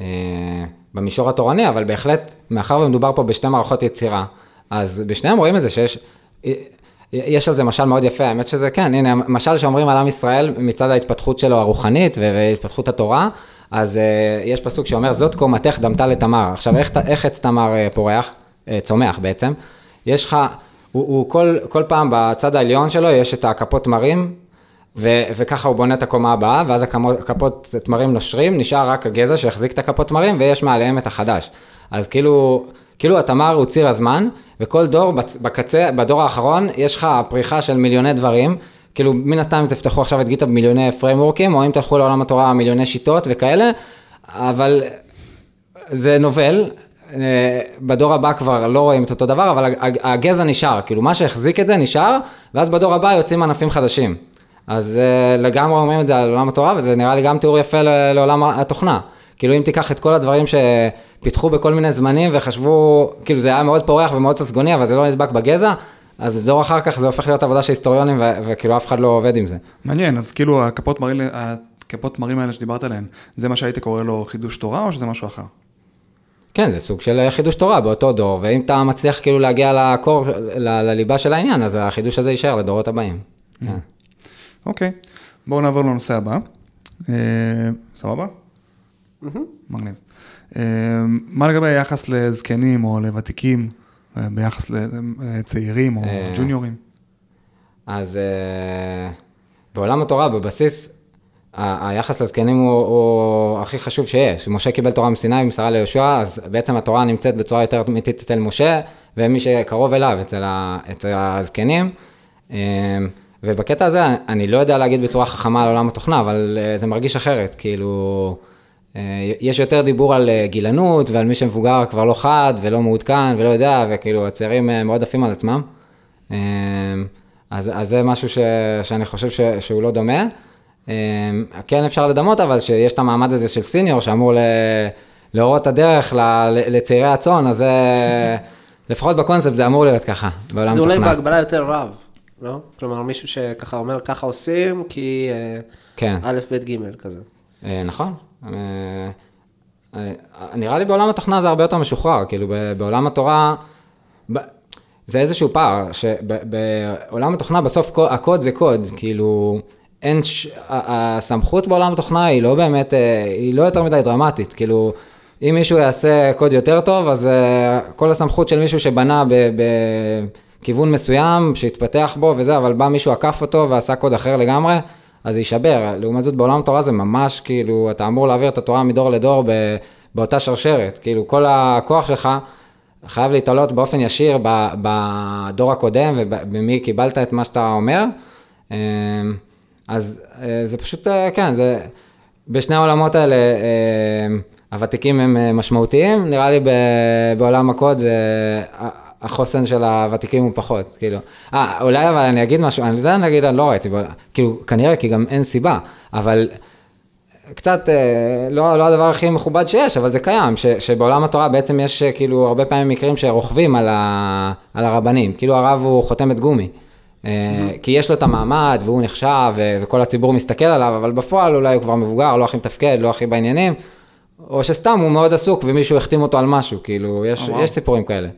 אה, במישור התורני, אבל בהחלט, מאחר ומדובר פה בשתי מערכות יצירה, אז בשניהם רואים את זה שיש... יש על זה משל מאוד יפה, האמת שזה כן, הנה, משל שאומרים על עם ישראל מצד ההתפתחות שלו הרוחנית והתפתחות התורה, אז uh, יש פסוק שאומר, זאת קומתך דמתה לתמר. עכשיו, איך, איך עץ תמר uh, פורח? Uh, צומח בעצם. יש לך, הוא, הוא כל, כל פעם בצד העליון שלו יש את הכפות תמרים, ו, וככה הוא בונה את הקומה הבאה, ואז הכפות תמרים נושרים, נשאר רק הגזע שהחזיק את הכפות תמרים, ויש מעליהם את החדש. אז כאילו, כאילו התמר הוא ציר הזמן, וכל דור בקצה, בדור האחרון, יש לך פריחה של מיליוני דברים, כאילו מן הסתם אם תפתחו עכשיו את גיטה במיליוני פריימורקים, או אם תלכו לעולם התורה מיליוני שיטות וכאלה, אבל זה נובל, אה, בדור הבא כבר לא רואים את אותו דבר, אבל הגזע נשאר, כאילו מה שהחזיק את זה נשאר, ואז בדור הבא יוצאים ענפים חדשים. אז אה, לגמרי אומרים את זה על עולם התורה, וזה נראה לי גם תיאור יפה לעולם התוכנה. כאילו אם תיקח את כל הדברים שפיתחו בכל מיני זמנים וחשבו, כאילו זה היה מאוד פורח ומאוד ססגוני, אבל זה לא נדבק בגזע, אז דור אחר כך זה הופך להיות עבודה של היסטוריונים, וכאילו אף אחד לא עובד עם זה. מעניין, אז כאילו הכפות מרים, הכפות מרים האלה שדיברת עליהן, זה מה שהיית קורא לו חידוש תורה, או שזה משהו אחר? כן, זה סוג של חידוש תורה באותו דור, ואם אתה מצליח כאילו להגיע לקור, ל- לליבה של העניין, אז החידוש הזה יישאר לדורות הבאים. Mm. כן. אוקיי, בואו נעבור לנושא הבא. אה, סבבה? מגניב. אה, מה לגבי היחס לזקנים או לוותיקים, אה, ביחס לצעירים או ג'וניורים? אז בעולם התורה, בבסיס, היחס לזקנים הוא, הוא הכי חשוב שיש. משה קיבל תורה מסיני ומסרה ליהושע, אז בעצם התורה נמצאת בצורה יותר אמיתית אצל משה, ומי שקרוב אליו, אצל, ה, אצל הזקנים. אמ, ובקטע הזה, אני לא יודע להגיד בצורה חכמה על עולם התוכנה, אבל אה, זה מרגיש אחרת, כאילו, אה, יש יותר דיבור על אה, גילנות ועל מי שמבוגר כבר לא חד ולא מעודכן ולא יודע, וכאילו הצעירים מאוד עפים על עצמם. אז, אז זה משהו ש, שאני חושב ש, שהוא לא דומה. כן אפשר לדמות, אבל שיש את המעמד הזה של סיניור שאמור להורות את הדרך לצעירי הצאן, אז זה, *laughs* לפחות בקונספט זה אמור להיות ככה, בעולם תוכנה. זה אולי בהגבלה יותר רב, לא? כלומר, מישהו שככה אומר, ככה עושים, כי אה, כן. א', ב', ג' כזה. אה, נכון. אה, נראה לי בעולם התוכנה זה הרבה יותר משוחרר, כאילו בעולם התורה, זה איזשהו פער, שבעולם התוכנה בסוף הקוד זה קוד, כאילו... אין, ש... הסמכות בעולם התוכנה היא לא באמת, אה, היא לא יותר מדי דרמטית, כאילו, אם מישהו יעשה קוד יותר טוב, אז אה, כל הסמכות של מישהו שבנה בכיוון מסוים, שהתפתח בו וזה, אבל בא מישהו עקף אותו ועשה קוד אחר לגמרי, אז זה יישבר. לעומת זאת, בעולם התורה זה ממש כאילו, אתה אמור להעביר את התורה מדור לדור ב, באותה שרשרת. כאילו, כל הכוח שלך חייב להתעלות באופן ישיר בדור הקודם ובמי קיבלת את מה שאתה אומר. אמ, אז אה, זה פשוט, אה, כן, זה, בשני העולמות האלה, אמ, הוותיקים הם משמעותיים, נראה לי בעולם הקוד זה החוסן של הוותיקים הוא פחות, כאילו. אה, אולי אבל אני אגיד משהו, על זה אני אגיד, אני לא ראיתי, כאילו, כנראה, כי גם אין סיבה, אבל קצת, אה, לא, לא הדבר הכי מכובד שיש, אבל זה קיים, ש, שבעולם התורה בעצם יש אה, כאילו הרבה פעמים מקרים שרוכבים על, ה, על הרבנים, כאילו הרב הוא חותמת גומי. Mm-hmm. כי יש לו את המעמד והוא נחשב וכל הציבור מסתכל עליו, אבל בפועל אולי הוא כבר מבוגר, לא הכי מתפקד, לא הכי בעניינים, או שסתם הוא מאוד עסוק ומישהו החתים אותו על משהו, כאילו, יש, יש סיפורים כאלה.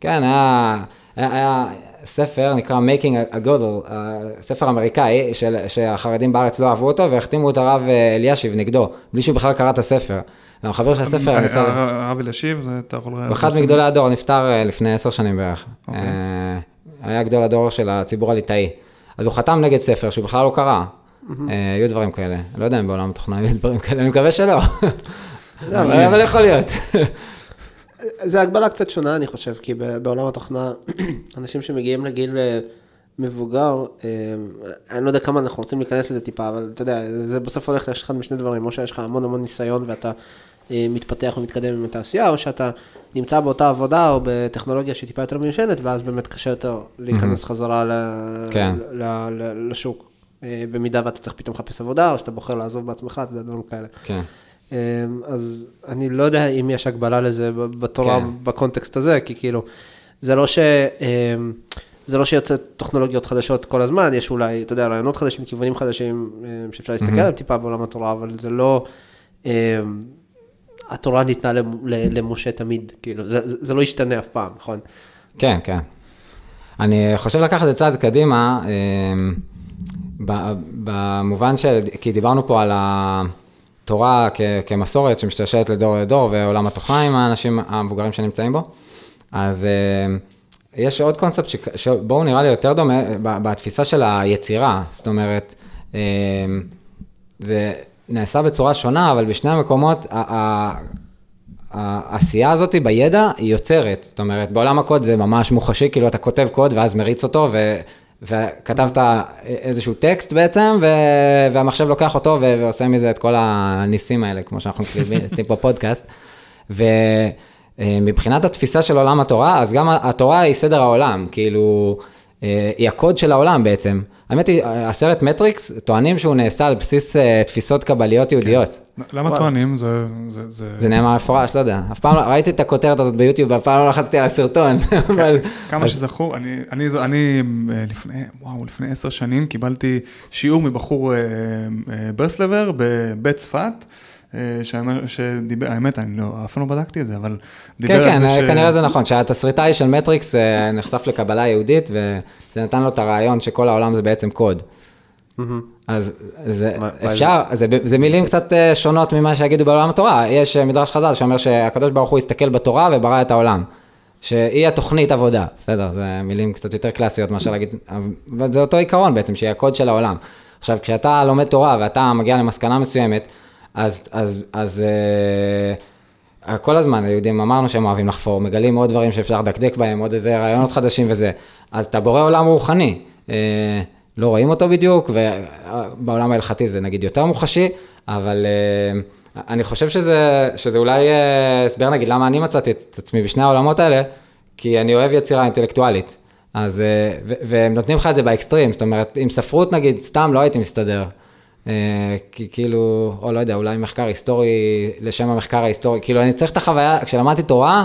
כן, היה, היה, היה ספר, נקרא Making a Godel, ספר אמריקאי, של, שהחרדים בארץ לא אהבו אותו, והחתימו את הרב אה, אלישיב נגדו, בלי שהוא בכלל קרא את הספר. החבר של הספר, אה, הרב אלישיב, זה אתה יכול... הוא אחד מגדולי הדור, נפטר אה, לפני עשר שנים בערך. אוקיי. היה גדול הדור של הציבור הליטאי. אז הוא חתם נגד ספר שהוא בכלל לא קרא. היו דברים כאלה. לא יודע אם בעולם התוכנה היו דברים כאלה, אני מקווה שלא. לא, אבל יכול להיות. זה הגבלה קצת שונה, אני חושב, כי בעולם התוכנה, *clears throat* אנשים שמגיעים לגיל אה, מבוגר, אה, אני לא יודע כמה אנחנו רוצים להיכנס לזה טיפה, אבל אתה יודע, זה בסוף הולך לאחד משני דברים, או שיש לך המון המון ניסיון ואתה אה, מתפתח ומתקדם עם התעשייה, או שאתה נמצא באותה עבודה או בטכנולוגיה שהיא טיפה יותר מיושנת, ואז באמת קשה יותר להיכנס חזרה כן. לשוק. במידה ואתה צריך פתאום לחפש עבודה, או שאתה בוחר לעזוב בעצמך, אתה יודע, דברים כאלה. כן. אמ, אז אני לא יודע אם יש הגבלה לזה בתורה, כן. בקונטקסט הזה, כי כאילו, זה לא ש... אמ, זה לא שיוצא טכנולוגיות חדשות כל הזמן, יש אולי, אתה יודע, רעיונות חדשים, כיוונים חדשים, אמ, שאפשר להסתכל עליהם טיפה בעולם התורה, אבל זה לא... התורה ניתנה למשה תמיד, כאילו, זה, זה לא ישתנה אף פעם, נכון? כן, כן. אני חושב לקחת את זה צעד קדימה, במובן של, כי דיברנו פה על ה... תורה כ- כמסורת שמשתרשרת לדור לדור, ועולם התוכנה עם האנשים המבוגרים שנמצאים בו. אז uh, יש עוד קונספט שבו הוא נראה לי יותר דומה בתפיסה של היצירה, זאת אומרת, uh, זה נעשה בצורה שונה, אבל בשני המקומות, העשייה הזאת בידע היא יוצרת, זאת אומרת, בעולם הקוד זה ממש מוחשי, כאילו אתה כותב קוד ואז מריץ אותו. וכתבת איזשהו טקסט בעצם, והמחשב לוקח אותו ועושה מזה את כל הניסים האלה, כמו שאנחנו מקליטים *laughs* פה פודקאסט. ומבחינת התפיסה של עולם התורה, אז גם התורה היא סדר העולם, כאילו, היא הקוד של העולם בעצם. האמת היא, הסרט מטריקס, טוענים שהוא נעשה על בסיס אה, תפיסות קבליות יהודיות. כן. למה טוענים? זה... זה נאמר מפורש, לא יודע. אף פעם לא, ראיתי את הכותרת הזאת ביוטיוב, אף פעם לא לחצתי על הסרטון, *laughs* אבל... כמה שזכור, אני אה, לפני, וואו, לפני עשר שנים קיבלתי שיעור מבחור ברסלבר בבית צפת. שדיבר, האמת, אני לא, אף פעם לא בדקתי את זה, אבל דיבר כן, על כן, זה ש... כן, כן, כנראה זה נכון, שהתסריטאי של מטריקס אה, נחשף לקבלה יהודית, וזה נתן לו את הרעיון שכל העולם זה בעצם קוד. אז זה אפשר, זה, זה מילים קצת אה, שונות ממה שיגידו בעולם התורה. יש אה, מדרש חז"ל שאומר שהקדוש ברוך הוא הסתכל בתורה וברא את העולם. שהיא התוכנית עבודה, בסדר, זה מילים קצת יותר קלאסיות מאשר להגיד, אבל זה אותו עיקרון בעצם, שהיא הקוד של העולם. עכשיו, כשאתה לומד תורה ואתה מגיע למסקנה מסוימת, אז, אז, אז uh, כל הזמן היהודים אמרנו שהם אוהבים לחפור, מגלים עוד דברים שאפשר לדקדק בהם, עוד איזה רעיונות חדשים וזה. אז אתה בורא עולם רוחני, uh, לא רואים אותו בדיוק, ובעולם ההלכתי זה נגיד יותר מוחשי, אבל uh, אני חושב שזה, שזה אולי הסבר נגיד למה אני מצאתי את עצמי בשני העולמות האלה, כי אני אוהב יצירה אינטלקטואלית. אז, והם נותנים לך את זה באקסטרים, זאת אומרת, עם ספרות נגיד, סתם לא הייתי מסתדר. אה, כי כאילו, או לא יודע, אולי מחקר היסטורי, לשם המחקר ההיסטורי, כאילו אני צריך את החוויה, כשלמדתי תורה,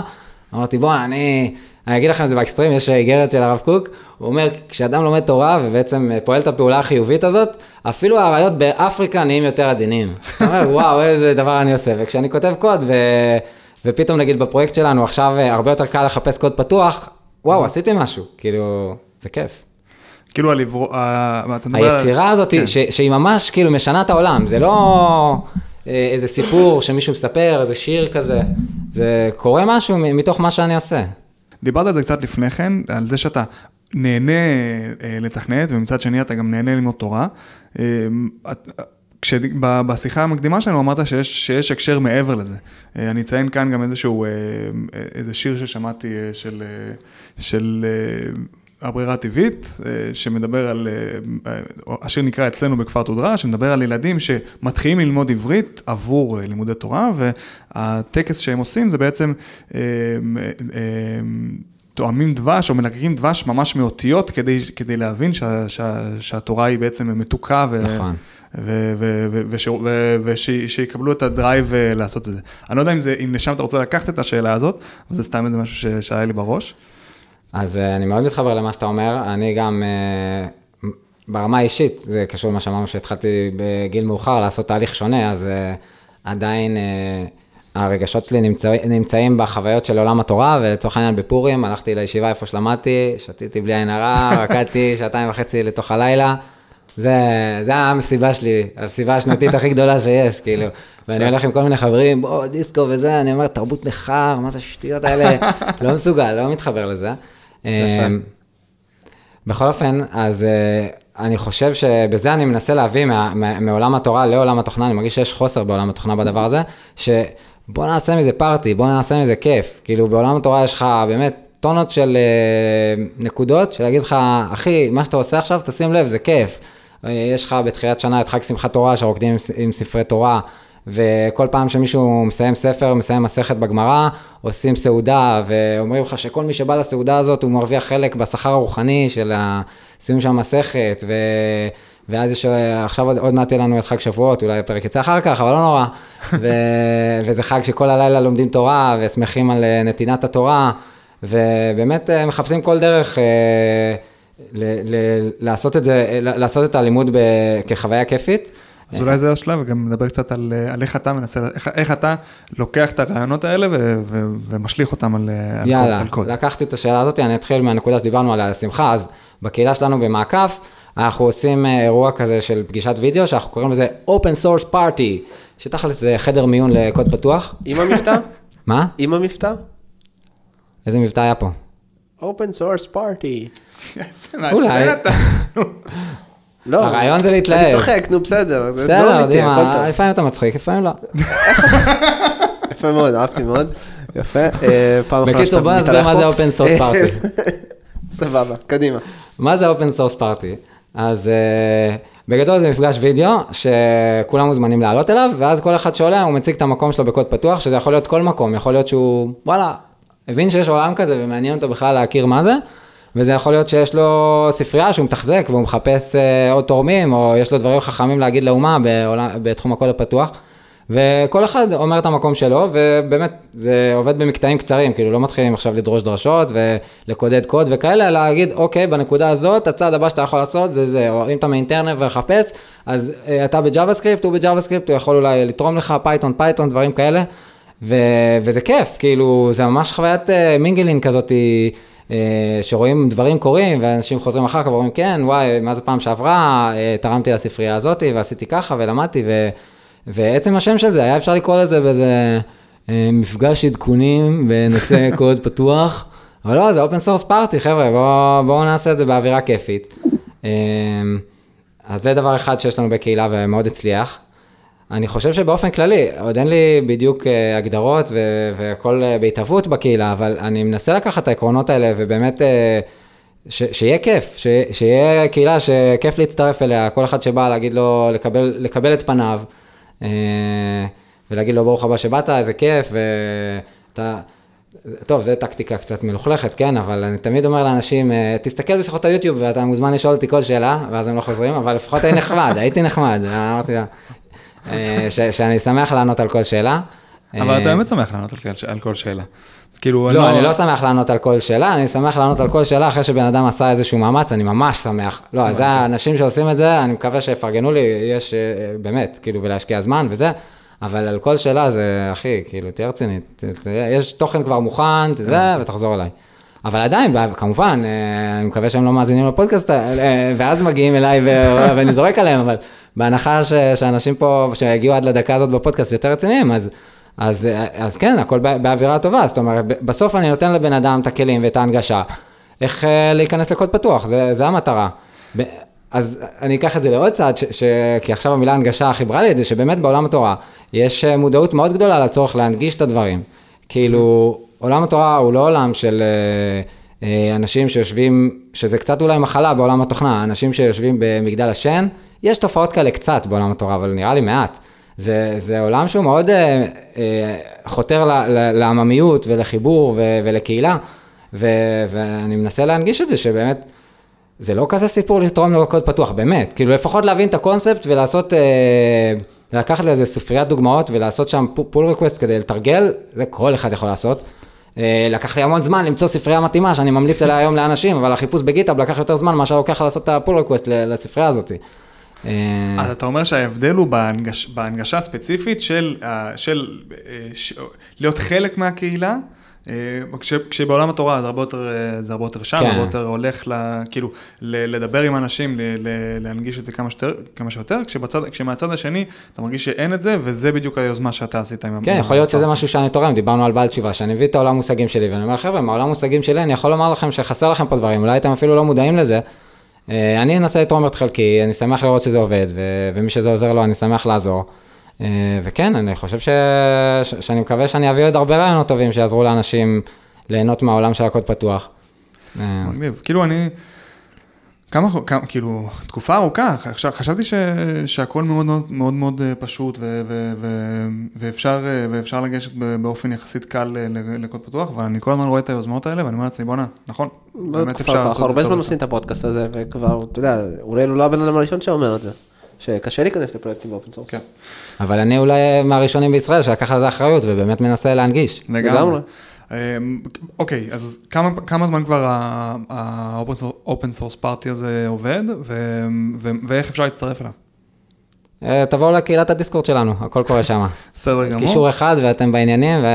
אמרתי בוא, אני, אני אגיד לכם את זה באקסטרים, יש איגרת של הרב קוק, הוא אומר, כשאדם לומד תורה ובעצם פועל את הפעולה החיובית הזאת, אפילו האריות באפריקה נהיים יותר עדינים. *laughs* אתה אומר, וואו, איזה דבר אני עושה, וכשאני כותב קוד, ו... ופתאום נגיד בפרויקט שלנו עכשיו אה, הרבה יותר קל לחפש קוד פתוח, וואו, עשיתי משהו, כאילו, זה כיף. כאילו על עברו... היצירה הזאת, כן. שהיא ממש כאילו משנה את העולם, זה לא אה, איזה סיפור שמישהו מספר, איזה שיר כזה, זה קורה משהו מתוך מה שאני עושה. דיברת על זה קצת לפני כן, על זה שאתה נהנה אה, לתכנת, ומצד שני אתה גם נהנה ללמוד תורה. את- כשבשיחה המקדימה שלנו אמרת שיש, שיש הקשר מעבר לזה. אה, אני אציין כאן גם איזשהו, איזה שיר ששמעתי של, של הברירה הטבעית, אה, שמדבר על, אה, אה, השיר נקרא אצלנו בכפר תודרה, שמדבר על ילדים שמתחילים ללמוד עברית עבור לימודי תורה, והטקס שהם עושים זה בעצם תואמים דבש או מלקקים דבש ממש מאותיות כדי, כדי להבין שה, שה, שהתורה היא בעצם מתוקה ו, נכון. ושיקבלו את הדרייב לעשות את זה. אני לא יודע אם, זה, אם לשם אתה רוצה לקחת את השאלה הזאת, אבל זה סתם איזה משהו שהיה לי בראש. אז אה, אני מאוד מתחבר למה שאתה אומר, אני גם, אה, ברמה האישית, זה קשור למה שאמרנו שהתחלתי בגיל מאוחר לעשות תהליך שונה, אז אה, עדיין אה, הרגשות שלי נמצא, נמצאים בחוויות של עולם התורה, ולצורך העניין בפורים, הלכתי לישיבה איפה שלמדתי, שתיתי בלי עין הרע, *laughs* רקדתי שעתיים וחצי לתוך הלילה. זה, זה המסיבה שלי, המסיבה השנתית הכי גדולה שיש, כאילו. ואני הולך עם כל מיני חברים, בוא, דיסקו וזה, אני אומר, תרבות נכר, מה זה השטויות האלה? *laughs* לא מסוגל, לא מתחבר לזה. אמ, בכל אופן, אז אה, אני חושב שבזה אני מנסה להביא מעולם התורה לעולם התוכנה, אני מרגיש שיש חוסר בעולם התוכנה בדבר הזה, שבוא נעשה מזה פארטי, בוא נעשה מזה כיף. כאילו בעולם התורה יש לך באמת טונות של אה, נקודות, של להגיד לך, אחי, מה שאתה עושה עכשיו, תשים לב, זה כיף. אה, יש לך בתחילת שנה את חג שמחת תורה, שרוקדים עם ספרי תורה. וכל פעם שמישהו מסיים ספר, מסיים מסכת בגמרא, עושים סעודה, ואומרים לך שכל מי שבא לסעודה הזאת, הוא מרוויח חלק בשכר הרוחני של הסיום של המסכת, ו... ואז יש, עכשיו עוד, עוד מעט יהיה לנו את חג שבועות, אולי הפרק יצא אחר כך, אבל לא נורא. ו... *laughs* וזה חג שכל הלילה לומדים תורה, ושמחים על אה, נתינת התורה, ובאמת אה, מחפשים כל דרך אה, ל... ל... לעשות את זה, לעשות את הלימוד ב... כחוויה כיפית. אז אולי זה השלב, וגם נדבר קצת על, אה, על איך אתה מנסה, איך, איך אתה לוקח את הרעיונות האלה ו, ו, ומשליך אותם על, אה, על, יאללה, קוד, על קוד. לקחתי את השאלה הזאת, אני אתחיל מהנקודה שדיברנו עליה, השמחה, אז בקהילה שלנו במעקף, אנחנו עושים אה, אירוע כזה של פגישת וידאו, שאנחנו קוראים לזה Open Source Party, שתכלס זה חדר מיון לקוד פתוח. עם המבטא? מה? עם המבטא? איזה מבטא היה פה? Open source party. *laughs* אולי. לא, הרעיון זה להתלהב. אני צוחק, נו בסדר. בסדר. לפעמים אתה מצחיק, לפעמים לא. *laughs* יפה מאוד, אהבתי מאוד. יפה. אה, פעם אחרונה בקיצור, שאתה בוא נסביר מתהלך מה זה פה. Open Source Party. *laughs* סבבה, קדימה. מה זה open source party? אז uh, בגדול זה מפגש וידאו שכולם מוזמנים לעלות אליו, ואז כל אחד שעולה הוא מציג את המקום שלו בקוד פתוח, שזה יכול להיות כל מקום, יכול להיות שהוא, וואלה, הבין שיש עולם כזה ומעניין אותו בכלל להכיר מה זה, וזה יכול להיות שיש לו ספרייה שהוא מתחזק והוא מחפש uh, עוד תורמים, או יש לו דברים חכמים להגיד לאומות העולם, בתחום הקוד הפתוח. וכל אחד אומר את המקום שלו, ובאמת זה עובד במקטעים קצרים, כאילו לא מתחילים עכשיו לדרוש דרשות ולקודד קוד וכאלה, אלא להגיד, אוקיי, בנקודה הזאת, הצעד הבא שאתה יכול לעשות זה זה, או אם אתה מאינטרנט ולחפש, אז אה, אתה בג'אווה סקריפט, הוא בג'אווה סקריפט, הוא יכול אולי לתרום לך פייתון, פייתון, דברים כאלה, ו, וזה כיף, כאילו, זה ממש חוויית אה, mingling כזאת, אה, שרואים דברים קורים, ואנשים חוזרים אחר כך ואומרים, כן, וואי, מה זה פעם שעברה, אה, תרמתי לספרייה הזאת, ועשיתי ככה, ולמדתי, ו... ועצם השם של זה, היה אפשר לקרוא לזה באיזה אה, מפגש עדכונים בנושא *laughs* קוד פתוח, אבל לא, זה open source party, חבר'ה, בואו בוא נעשה את זה באווירה כיפית. אה, אז זה דבר אחד שיש לנו בקהילה ומאוד הצליח. אני חושב שבאופן כללי, עוד אין לי בדיוק אה, הגדרות ו- והכל אה, בהתהוות בקהילה, אבל אני מנסה לקחת את העקרונות האלה ובאמת אה, ש- שיהיה כיף, ש- שיהיה קהילה שכיף להצטרף אליה, כל אחד שבא להגיד לו, לקבל, לקבל את פניו, אה, ולהגיד לו ברוך הבא שבאת, איזה כיף, ואתה... טוב, זו טקטיקה קצת מלוכלכת, כן, אבל אני תמיד אומר לאנשים, תסתכל בשיחות היוטיוב ואתה מוזמן לשאול אותי כל שאלה, ואז הם לא חוזרים, אבל לפחות הייתי נחמד, הייתי נחמד, אמרתי לה, ש- שאני שמח לענות על כל שאלה. אבל אה, אתה באמת שמח לענות על כל- שאלה. כאילו, לא, אני לא שמח לענות על כל שאלה, אני שמח לענות על כל שאלה אחרי שבן אדם עשה איזשהו מאמץ, אני ממש שמח. לא, זה האנשים שעושים את זה, אני מקווה שיפרגנו לי, יש אה, באמת, כאילו, ולהשקיע זמן וזה, אבל על כל שאלה זה, אחי, כאילו, תהיה רציני, ת- ת- יש תוכן כבר מוכן, זה, ותחזור אליי. אבל עדיין, כמובן, אה, אני מקווה שהם לא מאזינים לפודקאסט, אה, ואז מגיעים אליי ואני זורק עליהם, אבל בהנחה ש- שאנשים פה, שהגיעו עד לדקה הזאת בפודקאסט יותר רציניים, אז... אז, אז כן, הכל בא- באווירה טובה, זאת אומרת, בסוף אני נותן לבן אדם את הכלים ואת ההנגשה, איך אה, להיכנס לקוד פתוח, זה, זה המטרה. אז אני אקח את זה לעוד צעד, ש, ש, כי עכשיו המילה הנגשה חיברה לי את זה, שבאמת בעולם התורה יש אה, מודעות מאוד גדולה לצורך להנגיש את הדברים. כאילו, עולם התורה הוא לא עולם של אה, אנשים שיושבים, שזה קצת אולי מחלה בעולם התוכנה, אנשים שיושבים במגדל השן, יש תופעות כאלה קצת בעולם התורה, אבל נראה לי מעט. זה, זה עולם שהוא מאוד אה, אה, חותר לעממיות ולחיבור ו- ולקהילה, ו- ואני מנסה להנגיש את זה, שבאמת, זה לא כזה סיפור לתרום לו קוד פתוח, באמת. כאילו, לפחות להבין את הקונספט ולעשות, אה, לקחת לאיזה ספריית דוגמאות ולעשות שם pull request כדי לתרגל, זה כל אחד יכול לעשות. אה, לקח לי המון זמן למצוא ספרייה מתאימה, שאני ממליץ עליה היום לאנשים, אבל החיפוש בגיטאב לקח יותר זמן מאשר לוקח לעשות את ה pull request לספרייה הזאת. אה, אז אתה אומר שההבדל הוא בהנגש, בהנגשה הספציפית של, אה, של אה, ש, להיות חלק מהקהילה, כש, כשבעולם התורה זה הרבה יותר, זה הרבה יותר שם, כן. הרבה יותר הולך ל, כאילו, ל, לדבר עם אנשים, ל, ל, להנגיש את זה כמה שיותר, כמה שיותר כשבצד, כשמהצד השני אתה מרגיש שאין את זה, וזה בדיוק היוזמה שאתה עשית עם כן, יכול להיות שזה משהו שאני תורם, דיברנו על בעל תשובה, שאני מביא את העולם מושגים שלי, ואני אומר, חבר'ה, מהעולם מושגים שלי, אני יכול לומר לכם שחסר לכם פה דברים, אולי אתם אפילו לא מודעים לזה. אה, אני אנסה לתרום את חלקי, אני שמח לראות שזה עובד, ו- ומי שזה עוזר לו, אני שמח לעזור. אה, וכן, אני חושב ש... ש- שאני מקווה שאני אביא עוד הרבה רעיונות טובים שיעזרו לאנשים ליהנות מהעולם של הקוד פתוח. אה, מגניב. כאילו אני, כמה, כמה, כאילו, תקופה ארוכה, עכשיו, חשבתי ש, שהכל מאוד מאוד מאוד מאוד אה, פשוט ו, ו, ו, ואפשר, אה, ואפשר לגשת ב- באופן יחסית קל אה, ל- לקוד פתוח, ואני כל הזמן רואה את היוזמות האלה ואני אומר לעצמי, בואנה, נכון, באמת אפשר לעשות אנחנו את זה הרבה זמן עושים את הפודקאסט הזה, וכבר, אתה יודע, אולי הוא לא הבן אדם הראשון שאומר את זה, שקשה להיכנס לפרויקטים ב open source. כן, אבל אני אולי מהראשונים בישראל שלקח על זה אחריות ובאמת מנסה להנגיש. לגמרי. אמ, אוקיי, אז כמה, כמה זמן כבר ה-open source party הזה עובד, ו, ו, ואיך אפשר להצטרף אליו? אה, תבואו לקהילת הדיסקורד שלנו, הכל קורה שם. בסדר גמור. קישור אחד ואתם בעניינים, ו...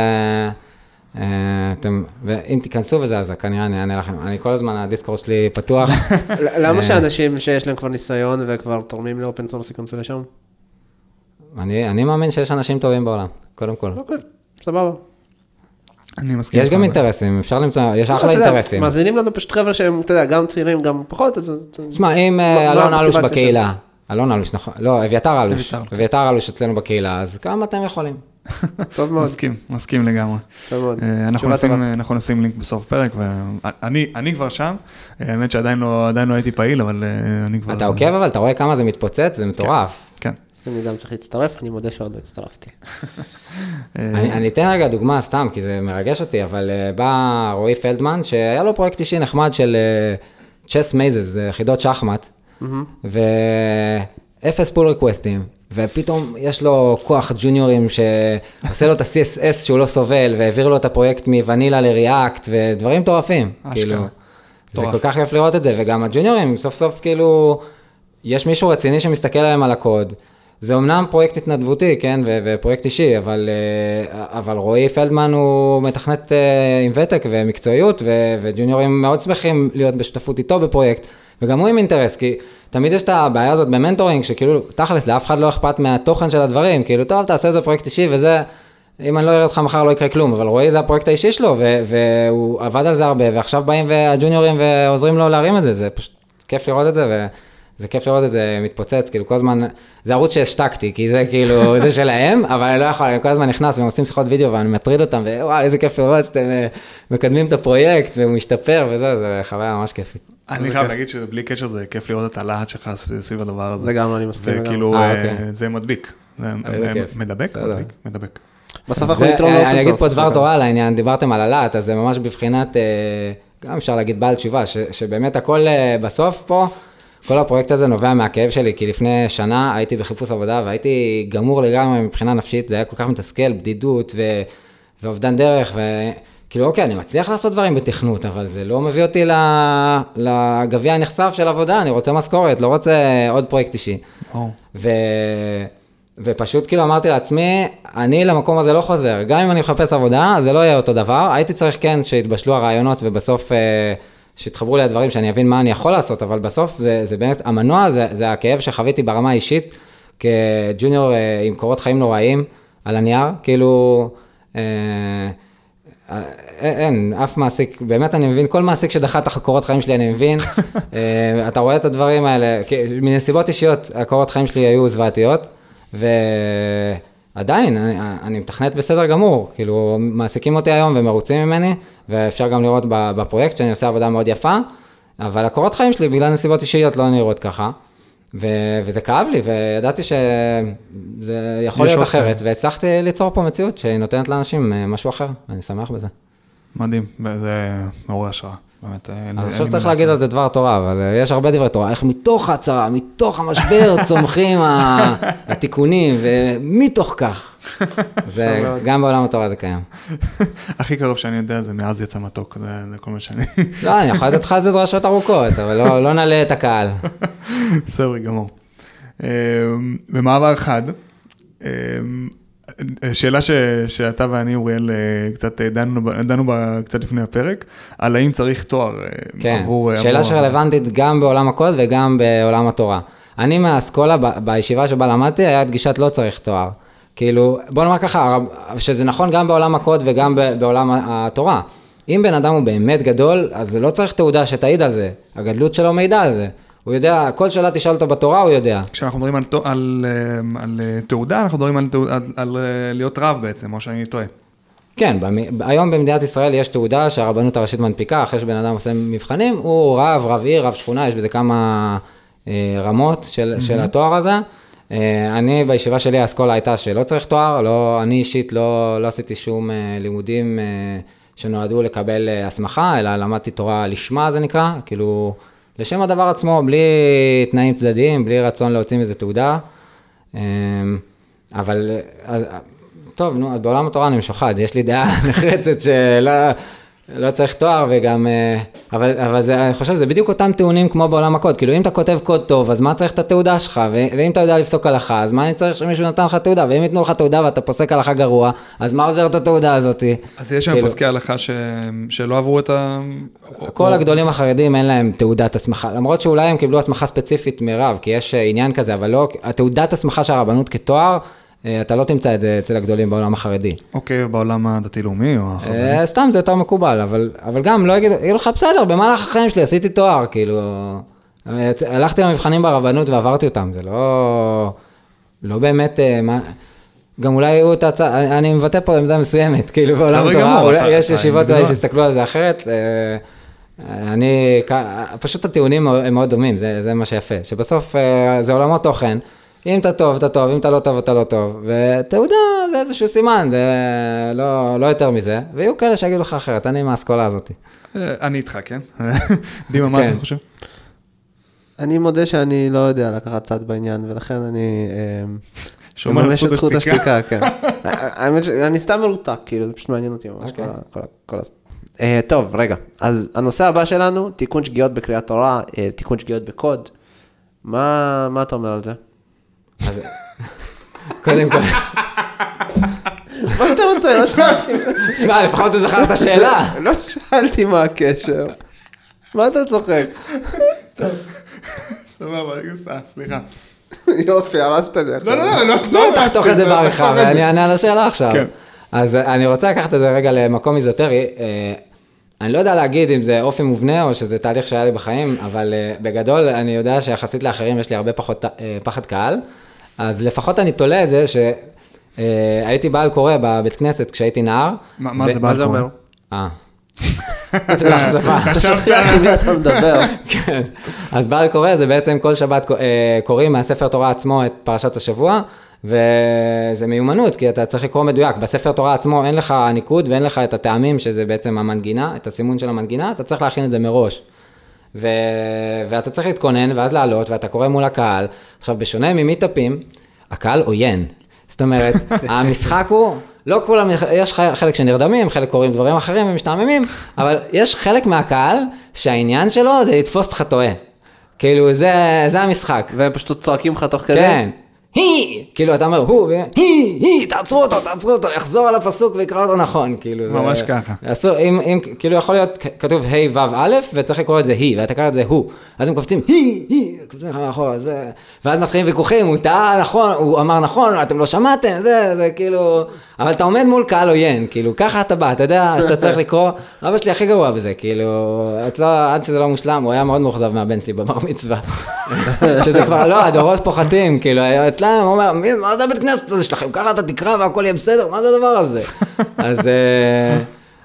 אה, אתם, ואם תיכנסו וזה, אז כנראה אני אענה לכם. אני כל הזמן, הדיסקורד שלי פתוח. *laughs* למה שאנשים שיש להם כבר ניסיון וכבר תורמים ל open source ייכנסו לשם? אני, אני מאמין שיש אנשים טובים בעולם, קודם כל. אוקיי, סבבה. אני מסכים. יש גם אינטרסים, אפשר למצוא, יש לא, אחלה אינטרסים. מאזינים לנו פשוט חבר'ה שהם, אתה יודע, גם צעירים, גם פחות, אז... תשמע, אם אה, אלון אלוש בקהילה, אלון אלוש, נכון, לא, אביתר אלוש, אביתר. אביתר אלוש אצלנו בקהילה, אז כמה אתם יכולים? טוב מאוד, מסכים, מסכים לגמרי. טוב מאוד. אה, אנחנו נשים, טובה. אנחנו נשים לינק בסוף פרק, ואני אני כבר שם, אה, האמת שעדיין לא, לא הייתי פעיל, אבל אה, אני כבר... אתה עוקב אבל, אתה רואה כמה זה מתפוצץ, זה מטורף. אני גם צריך להצטרף, אני מודה שעוד לא הצטרפתי. אה, אני, אתן רגע דוגמה סתם, כי זה מרגש אותי, אבל uh, בא רועי פלדמן, שהיה לו פרויקט אישי נחמד של chess uh, mazes, חידות שחמט, ואפס pull requestים, ופתאום יש לו כוח ג'וניורים שעושה לו את ה-CSS שהוא לא סובל, והעביר לו את הפרויקט מ vanilla ל React, ודברים מטורפים. אשכרה. כאילו, זה. כל כך כיף לראות את זה, וגם הג'וניורים, סוף סוף כאילו, יש מישהו רציני שמסתכל עליהם על הקוד. זה אמנם פרויקט התנדבותי, כן, ו- ופרויקט אישי, אבל, אה, אבל רועי פלדמן הוא מתכנת אה, עם ותק ומקצועיות, ו- וג'וניורים מאוד שמחים להיות בשותפות איתו בפרויקט, וגם הוא עם אינטרס, כי תמיד יש את הבעיה הזאת ב mentoring, שכאילו, תכלס, לאף אחד לא אכפת מהתוכן של הדברים, כאילו, טוב, תעשה איזה פרויקט אישי וזה, אם אני לא אראה אותך מחר לא יקרה כלום, אבל רועי זה הפרויקט האישי שלו, ו- והוא עבד על זה הרבה, ועכשיו באים והג'וניורים ועוזרים לו להרים את זה, זה פשוט כיף לראות את זה, וזה כיף לראות את זה מתפוצץ, כאילו כל הזמן, זה ערוץ שהשתקתי, כי זה כאילו, *laughs* זה שלהם, אבל אני לא יכול, אני כל הזמן נכנס והם עושים שיחות וידאו ואני מטריד אותם, ווואי, איזה כיף לראות שאתם אה, מקדמים את הפרויקט והוא משתפר וזה, זה חוויה ממש כיפית. אני חייב להגיד שבלי קשר זה כיף לראות את הלהט שלך סביב הדבר הזה. לגמרי, אני מסכים. וכאילו, אה, אה, אוקיי. זה מדביק. זה. מדבק? מדבק. בסוף אנחנו זה- נתרום אני- ל open אני אגיד source. פה דבר תורה על העניין, דיברתם על הלהט, אז זה ממש בבחינת, גם אפשר להגיד בעל תשובה, שבאמת הכל בסוף פה, כל הפרויקט הזה נובע מהכאב שלי, כי לפני שנה הייתי בחיפוש עבודה והייתי גמור לגמרי מבחינה נפשית, זה היה כל כך מתסכל, בדידות ו- ואובדן דרך, וכאילו אוקיי, אני מצליח לעשות דברים בתכנות, אבל זה לא מביא אותי לגביע הנכסף של עבודה, אני רוצה משכורת, לא רוצה עוד פרויקט אישי. או, ו... ופשוט כאילו אמרתי לעצמי, אני למקום הזה לא חוזר, גם אם אני מחפש עבודה, זה לא יהיה אותו דבר, הייתי צריך כן שיתבשלו הרעיונות ובסוף אה, שיתחברו לי הדברים, שאני אבין מה אני יכול לעשות, אבל בסוף זה, זה באמת, המנוע זה, זה הכאב שחוויתי ברמה האישית, כג'וניור אה, עם קורות חיים נוראיים על הנייר, כאילו, אה, אה, אין, אף מעסיק, באמת אני מבין, כל מעסיק שדחה את הקורות חיים שלי אני מבין. *laughs* אה, אתה רואה את הדברים האלה, מנסיבות אישיות, הקורות חיים שלי היו זוועתיות, ועדיין, אני, אני מתכנת בסדר גמור, כאילו, מעסיקים אותי היום ומרוצים ממני, ואפשר גם לראות בפרויקט שאני עושה עבודה מאוד יפה, אבל הקורות חיים שלי בגלל נסיבות אישיות לא נראות ככה. ו- וזה כאב לי, וידעתי שזה יכול להיות אוכל. אחרת, והצלחתי ליצור פה מציאות שהיא נותנת לאנשים אה, משהו אחר, ואני שמח בזה. מדהים, זה מעורר השראה, באמת. אין- חושב שצריך מילה להגיד. על זה דבר תורה, אבל אה, יש הרבה דברי תורה, איך מתוך ההצהרה, מתוך המשבר *laughs* צומחים התיקונים, ומתוך כך. *laughs* זה, מאוד. גם בעולם התורה זה קיים. *laughs* הכי קרוב שאני יודע זה מאז יצא מתוק, זה כל מה שאני... לא, אני יכול לתת לך על זה דרשות ארוכות, אבל לא לא נעלה את הקהל. בסדר גמור. במעבר חד, אה, שאלה ש, שאתה ואני, אוריאל, אה, קצת אה, דנו, דנו בה קצת לפני הפרק, על האם צריך תואר אה, כן, עבור... אה, שאלה עבור- שרלוונטית גם בעולם הקוד וגם בעולם התורה. אני מהאסכולה, ב- בישיבה שבה למדתי, היה את גישת לא צריך תואר. כאילו, בוא נאמר ככה, שזה נכון גם בעולם הקוד וגם בעולם התורה. אם בן אדם הוא באמת גדול, אז לא צריך תעודה שתעיד על זה. הגדלות שלו מעידה על זה. הוא יודע, כל שאלה תשאל אותו בתורה, הוא יודע. כשאנחנו מדברים על, על, אה, על אה, תעודה, אנחנו מדברים על, על, על אה, להיות רב בעצם, או שאני טועה. כן, במ- היום במדינת ישראל יש תעודה שהרבנות הראשית מנפיקה, אחרי שבן אדם עושה מבחנים, הוא רב, רב עיר, רב שכונה, יש בזה כמה אה, רמות של, mm-hmm. של התואר הזה. אה, אני בישיבה שלי האסכולה הייתה שלא צריך תואר, לא, אני אישית לא, לא עשיתי שום אה, לימודים אה, שנועדו לקבל אה, הסמכה, אלא למדתי תורה לשמה זה נקרא, כאילו לשם הדבר עצמו, בלי תנאים צדדיים, בלי רצון להוציא מזה תעודה. אה, אבל, אז, טוב, נו, בעולם התורה אני משוחד, יש לי דעה *laughs* נחרצת שלא לא צריך תואר וגם, אה, אבל, אבל זה, אני חושב שזה בדיוק אותם טיעונים כמו בעולם הקוד, כאילו אם אתה כותב קוד טוב, אז מה צריך את התעודה שלך, ואם אתה יודע לפסוק הלכה, אז מה אני צריך שמישהו נתן לך תעודה, ואם ייתנו לך תעודה ואתה פוסק הלכה גרוע, אז מה עוזרת התעודה הזאתי? אז יש שם כאילו- פוסקי הלכה ש... שלא עברו את ה... כל הגדולים החרדים אין להם תעודת הסמכה, למרות שאולי הם קיבלו הסמכה ספציפית מרב, כי יש אה, עניין כזה, אבל לא, התעודת הסמכה של הרבנות כתואר, אתה לא תמצא את זה אצל הגדולים בעולם החרדי. אוקיי, בעולם הדתי-לאומי או החרדי. אה, סתם זה יותר מקובל, אבל, אבל גם לא יגידו, יגידו לך בסדר, במהלך החיים שלי עשיתי תואר, כאילו, אה, הלכתי למבחנים ברבנות ועברתי אותם, זה לא, לא באמת, אה, מה, גם אולי היו את ההצעה, אני, מבטא פה עמדה מסוימת, כאילו בעולם התורה, יש ישיבות אולי אינדיבידואל. שיסתכלו על זה אחרת, אה, אני, פשוט הטיעונים הם מאוד דומים, זה, זה מה שיפה, שבסוף אה, זה עולמות תוכן, אם אתה טוב, אתה טוב, אם אתה לא טוב, אתה לא טוב, ותעודה זה איזשהו סימן, זה לא, לא יותר מזה, ויהיו כאלה שיגידו לך אחרת, אני מהאסכולה הזאת. אה, אני איתך, כן? *laughs* דימה, מה כן. אתה חושב? אני מודה שאני לא יודע לקחת צד בעניין, ולכן אני... אה, שומר על זכות השתיקה. כן. *laughs* האמת שאני סתם מרותק, כאילו, זה פשוט מעניין אותי ממש. אוקיי. כל ה- אה, טוב, רגע. אז הנושא הבא שלנו, תיקון שגיאות בקריאת תורה, אה, תיקון שגיאות בקוד. מה מה אתה אומר על זה? אז, קודם כל, מה אתה רוצה? לא שאלתי- שמע, לפחות הוא זכר את השאלה. לא שאלתי מה הקשר. מה אתה צוחק? סבבה, אה, סליחה. יופי, הרסת לי עכשיו. לא, לא, לא, לא, לא, תחתוך את זה בעריכה, ואני אענה על השאלה עכשיו. כן. אז אני רוצה לקחת את זה רגע למקום איזוטרי. אה, אני לא יודע להגיד אם זה אופי מובנה או שזה תהליך שהיה לי בחיים, אבל אה, בגדול אני יודע שיחסית לאחרים יש לי הרבה פחות אה, פחד קהל. אז לפחות אני תולה את זה שהייתי בעל קורא בבית כנסת כשהייתי נער. מה זה מה בעל זה קורא? אומר? *laughs* אה. *laughs* מי אתה מדבר. *laughs* כן. אז בעל קורא זה בעצם כל שבת אה, קוראים מהספר תורה עצמו את פרשת השבוע, וזה מיומנות, כי אתה צריך לקרוא מדויק. בספר תורה עצמו אין לך ניקוד ואין לך את הטעמים, שזה בעצם המנגינה, את הסימון של המנגינה, אתה צריך להכין את זה מראש. ו... ואתה צריך להתכונן ואז לעלות, ואתה קורא מול הקהל. עכשיו, בשונה ממיטאפים, הקהל עוין. זאת אומרת, *laughs* המשחק הוא, לא כולם, יש חלק שנרדמים, חלק קוראים דברים אחרים ומשתעממים, אבל יש חלק מהקהל שהעניין שלו זה לתפוס אותך טועה. כאילו, זה, זה המשחק. והם פשוט צועקים לך תוך כדי? כן. היא, כאילו אתה אומר הוא, היא, היא, תעצרו אותו, תעצרו אותו, יחזור על הפסוק ויקרא אותו נכון, כאילו. זה- ממש ככה. אסור, אם, אם, כאילו יכול להיות, כתוב ה' ו' א', וצריך לקרוא את זה היא, ואתה קרא את זה הוא, אז הם קופצים, היא, היא, קופצים לך מאחורה, זה, ואז מתחילים ויכוחים, הוא טעה נכון, הוא אמר נכון, אתם לא שמעתם, זה, זה כאילו, אבל אתה עומד מול קהל עוין, כאילו, ככה אתה בא, אתה יודע שאתה צריך *laughs* לקרוא, אבא שלי הכי גרוע בזה, כאילו, אצלו, עד שזה לא מושלם, הוא היה מאוד מאוכזב מהבן שלי בבר מצווה, *laughs* שזה כבר, לא, הדורות פוחתים, כאילו, אצלם, הוא אומר, "מי- מה זה הבית כנסת הזה שלכם, ככה אתה תקרא והכל יהיה בסדר, מה זה הדבר הזה? אז...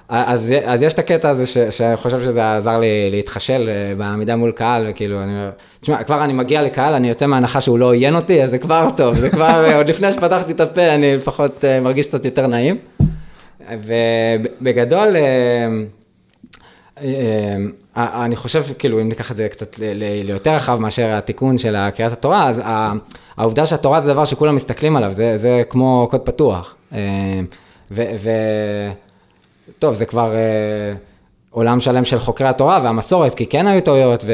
אז, אז יש את הקטע הזה ש, שאני חושב שזה עזר לי להתחשל אה, בעמידה מול קהל, וכאילו, אני אומר, תשמע, כבר אני מגיע לקהל, אני יוצא מהנחה שהוא לא עוין אותי, אז זה כבר טוב, זה כבר, אה, עוד לפני שפתחתי את הפה, אני לפחות אה, מרגיש קצת יותר נעים. ובגדול, אני חושב, כאילו, אם ניקח את זה קצת ליותר רחב מאשר התיקון של קריאת התורה, אז העובדה שהתורה זה דבר שכולם מסתכלים עליו, זה, זה כמו קוד פתוח. ו... ו- טוב, זה כבר אה, עולם שלם של חוקרי התורה והמסורת, כי כן היו טעויות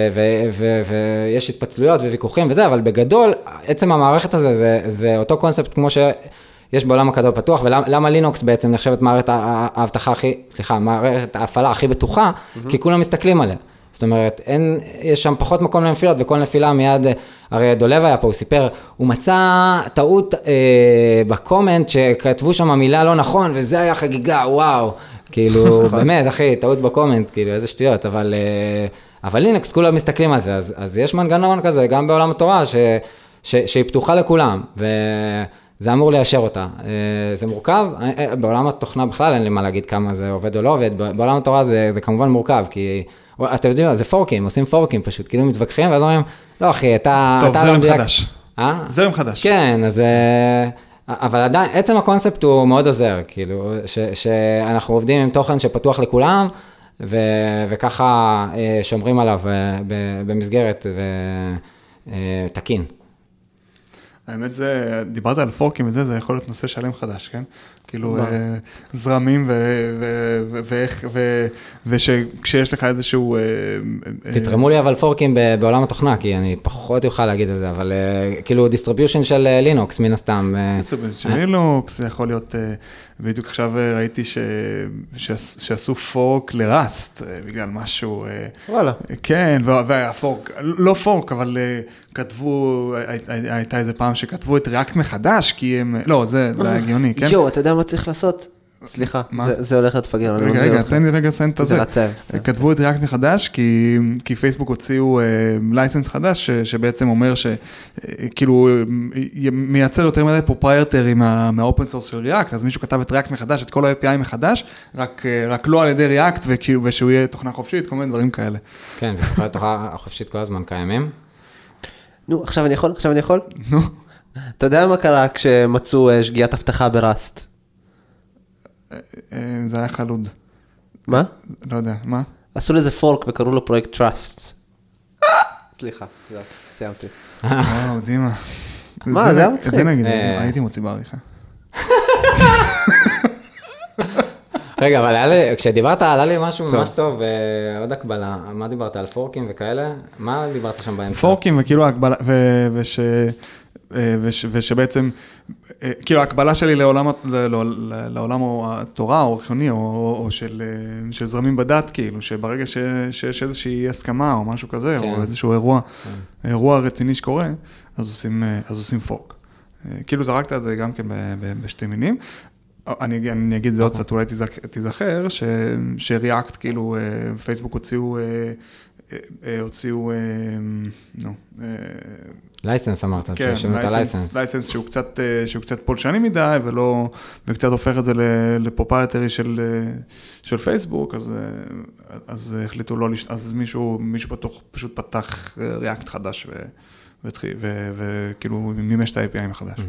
ויש התפצלויות וויכוחים וזה, אבל בגדול, עצם המערכת הזה זה, זה אותו קונספט כמו שיש בעולם הקדול פתוח, ולמה לינוקס בעצם נחשבת מערכת האבטחה הכי, סליחה, מערכת ההפעלה הכי בטוחה, mm-hmm. כי כולם מסתכלים עליה. זאת אומרת, אין, יש שם פחות מקום לנפילות, וכל נפילה מיד, הרי דולב היה פה, הוא סיפר, הוא מצא טעות אה, בקומנט שכתבו שם מילה לא נכון, וזה היה חגיגה, וואו. כאילו, *laughs* באמת, אחי, טעות בקומנט, כאילו, איזה שטויות, אבל, אה, אבל לינקס, כולם מסתכלים על זה, אז, אז יש מנגנון כזה, גם בעולם התורה, ש, ש, שהיא פתוחה לכולם, וזה אמור ליישר אותה. אה, זה מורכב, אה, בעולם התוכנה בכלל אין לי מה להגיד כמה זה עובד או לא עובד, בעולם התורה זה, זה כמובן מורכב, כי... אתם יודעים מה, זה פורקים, עושים פורקים פשוט, כאילו מתווכחים, ואז אומרים, לא אחי, אתה... טוב, אתה לא זרם מדויק." חדש. אה? זרם חדש. כן, אז... אה, אבל עדיין, עצם הקונספט הוא מאוד עוזר, כאילו, ש, שאנחנו עובדים עם תוכן שפתוח לכולם, ו, וככה אה, שומרים עליו אה, במסגרת אה, תקין. האמת זה, דיברת על פורקים וזה, זה יכול להיות נושא שלם חדש, כן? כאילו? אה, זרמים ואיך, ו- ושכשיש לך איזשהו... אה, אה, תתקנו אותי אבל forkים בעולם התוכנה, כי אני פחות אוכל להגיד את זה, אבל כאילו distribution של לינוקס, מן הסתם. אה, של לינוקס, זה יכול להיות, בדיוק עכשיו אה, ראיתי ש- שעש- שעשו fork ל Rust אה, בגלל משהו, אה, וואלה. כן, וה- וה fork, לא fork, אבל כתבו, הי- הי- הייתה איזה פעם שכתבו את React מחדש, כי הם, לא, זה לא הגיוני, כן? יואו, אתה יודע מה צריך לעשות? סליחה? זה- זה הולך להתפרק. רגע, רגע. תן לי רגע לסיים את זה הזה. לעצב. כתבו את React מחדש, כי, כי פייסבוק הוציאו license חדש, ש, שבעצם אומר שכאילו מייצר יותר מדי proprietary מה, מה open source של React, אז מישהו כתב את React מחדש, את כל ה-API מחדש, רק, אה, רק לא על ידי React, וכאילו, ושהוא יהיה תוכנה חופשית, כל מיני דברים כאלה. כן, ותוכלי התוכנה החופשית כל הזמן קיימים. נו, עכשיו אני יכול? עכשיו אני יכול? נו, אתה יודע מה קרה כשמצאו אה, שגיאת אבטחה בראסט? אה, זה היה חלוד, מה? לא יודע, מה? עשו לזה פורק וקראו לו פרויקט טראסט. סליחה, זהו, סיימתי. וואו, דימה. מה, זה היה מצחיק. את זה נגיד, אה. הייתי מוציא בעריכה. רגע, אבל היה לי, כשדיברת, עלה לי משהו ממש טוב, אה, עוד הקבלה. מה דיברת, על פורקים וכאלה? מה דיברת שם באמצע? פורקים וכאילו ההקבלה, ו- וש, וש, ושבעצם, כאילו ההקבלה שלי לעולם, לעולם התורה או ארכיוני או, או, או של, אה, של זרמים בדת, כאילו, שברגע ש, שיש איזושהי הסכמה או משהו כזה, כן. או איזשהו אירוע, אירוע רציני שקורה, אז עושים, אה, אז עושים פורק. אה, כאילו זרקת את זה גם כן ב- ב- בשתי מינים. אני, אני אגיד את זה עוד קצת, אולי תיזכ- תיזכר, ש- ש React, כאילו, פייסבוק הוציאו, הוציאו, אה, נו, אה, license אמרת, כן, license. license שהוא קצת, אה, שהוא קצת פולשני מדי, ולא, וקצת הופך את זה ל proprietary של, אה, של פייסבוק, אז, אה, אז החליטו לא, לש- אז מישהו, מישהו פתוח, פשוט פתח React חדש, וכאילו מימש את ה-API מחדש.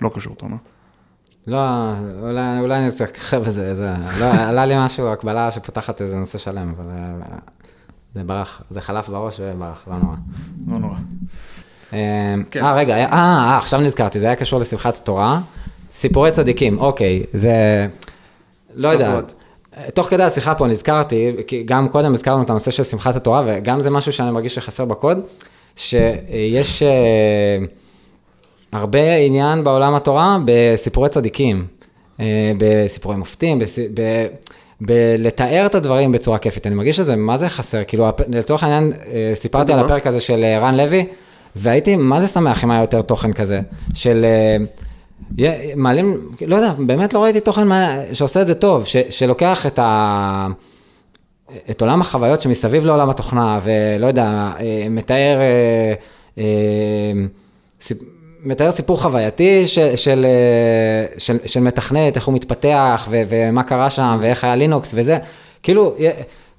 לא קשור, תומר. לא, אולי אולי אני אצטרך בזה, זה, לא, עלה לי משהו, הקבלה שפותחת איזה נושא שלם, אבל אה, זה ברח, זה חלף בראש וברח, לא נורא. לא נורא. אה, כן. אה, רגע, אה, אה, עכשיו נזכרתי, זה היה קשור לשמחת התורה. סיפורי צדיקים, אוקיי, זה, לא יודע. תוך כדי השיחה פה נזכרתי, כי גם קודם הזכרנו את הנושא של שמחת התורה, וגם זה משהו שאני מרגיש שחסר בקוד, שיש, אה, הרבה עניין בעולם התורה בסיפורי צדיקים, אה, בסיפורי מופתים, בס... ב... בלתאר את הדברים בצורה כיפית. אני מרגיש שזה, מה זה חסר? כאילו, לצורך העניין, אה, סיפרתי על? הפרק הזה של אה, רן לוי, והייתי, מה זה שמח אם היה יותר תוכן כזה, של... אה, מעלים, לא יודע, באמת לא ראיתי תוכן שעושה את זה טוב, ש, שלוקח את, ה, את עולם החוויות שמסביב לעולם התוכנה, ולא יודע, מתאר, אה, אה, סיפ, מתאר סיפור חווייתי של, של, אה, של, של מתכנת, איך הוא מתפתח, ו, ומה קרה שם, ואיך היה לינוקס וזה, כאילו,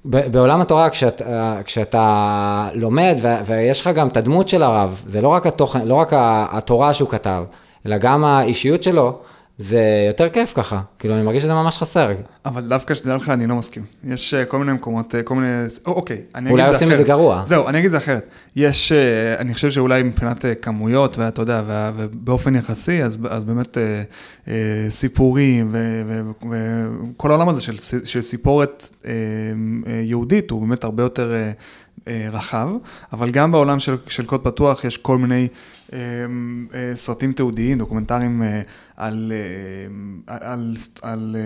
בעולם התורה, כשאתה, כשאתה לומד, ו- ויש לך גם את הדמות של הרב, זה לא רק התוכן, לא רק התורה שהוא כתב, אלא גם האישיות שלו, זה יותר כיף ככה. כאילו, אני מרגיש שזה ממש חסר. אבל דווקא שתדע לך, אני לא מסכים. יש אה, כל מיני מקומות, אה, כל מיני... או, אוקיי, אני אגיד אולי את זה עושים אחרת. את זה גרוע. זהו, אני אגיד את זה אחרת. יש, אה, אני חושב שאולי מבחינת אה, כמויות, ואתה יודע, ובאופן יחסי, אז, אז באמת אה, אה, סיפורים, וכל העולם הזה של, של סיפורת אה, אה, יהודית, הוא באמת הרבה יותר אה, אה, רחב, אבל גם בעולם של, של קוד פתוח יש כל מיני... אה, אה, סרטים תיעודיים, דוקומנטריים אה, על, אה, על, על,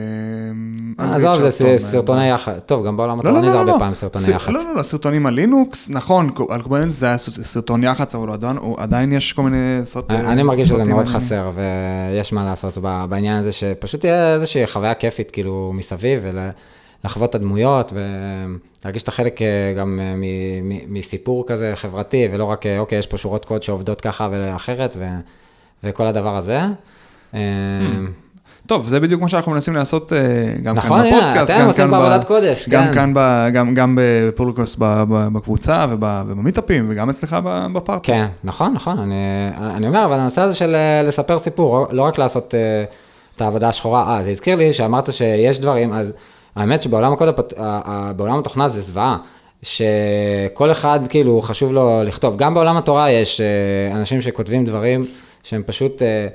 על עזוב, זה סרטוני יח"צ. טוב, גם בעולם לא, התורני לא, זה לא, הרבה. פעמים סרטוני יח"צ. לא, לא, לא, סרטונים על לינוקס, נכון, על Kubernetes זה היה סרט- סרטון יח"צ, אבל עדיין- יש כל מיני סרט- אני מרגיש שזה סרטים מאוד. חסר, ויש מה לעשות בעניין הזה, שפשוט תהיה איזושהי חוויה כיפית, כאילו, מסביב, ולחוות את הדמויות, ולהרגיש את החלק אה, גם אה, מ- מ- מסיפור כזה חברתי, ולא רק, אה, אוקיי, יש פה שורות קוד שעובדות ככה ואחרת, ו- וכל הדבר הזה. אה, טוב, זה בדיוק מה שאנחנו מנסים לעשות גם נכון, כאן בפודקאסט. גם כאן פה ב- עבודת קודש, גם כן. כאן, ב- גם- גם בפודקאסט ב- ב- בקבוצה וב- ובמיטאפים, וגם אצלך ב- בפארטיס. כן, נכון, נכון, אני, אני אומר, אבל הנושא הזה של לספר סיפור, לא רק לעשות את העבודה השחורה, אה, זה הזכיר לי שאמרת שיש דברים, אז האמת שבעולם הקוד, הפת- בעולם התוכנה זה זוועה, שכל אחד כאילו חשוב לו לכתוב, גם בעולם התורה יש אה, אנשים שכותבים דברים שהם פשוט, אה,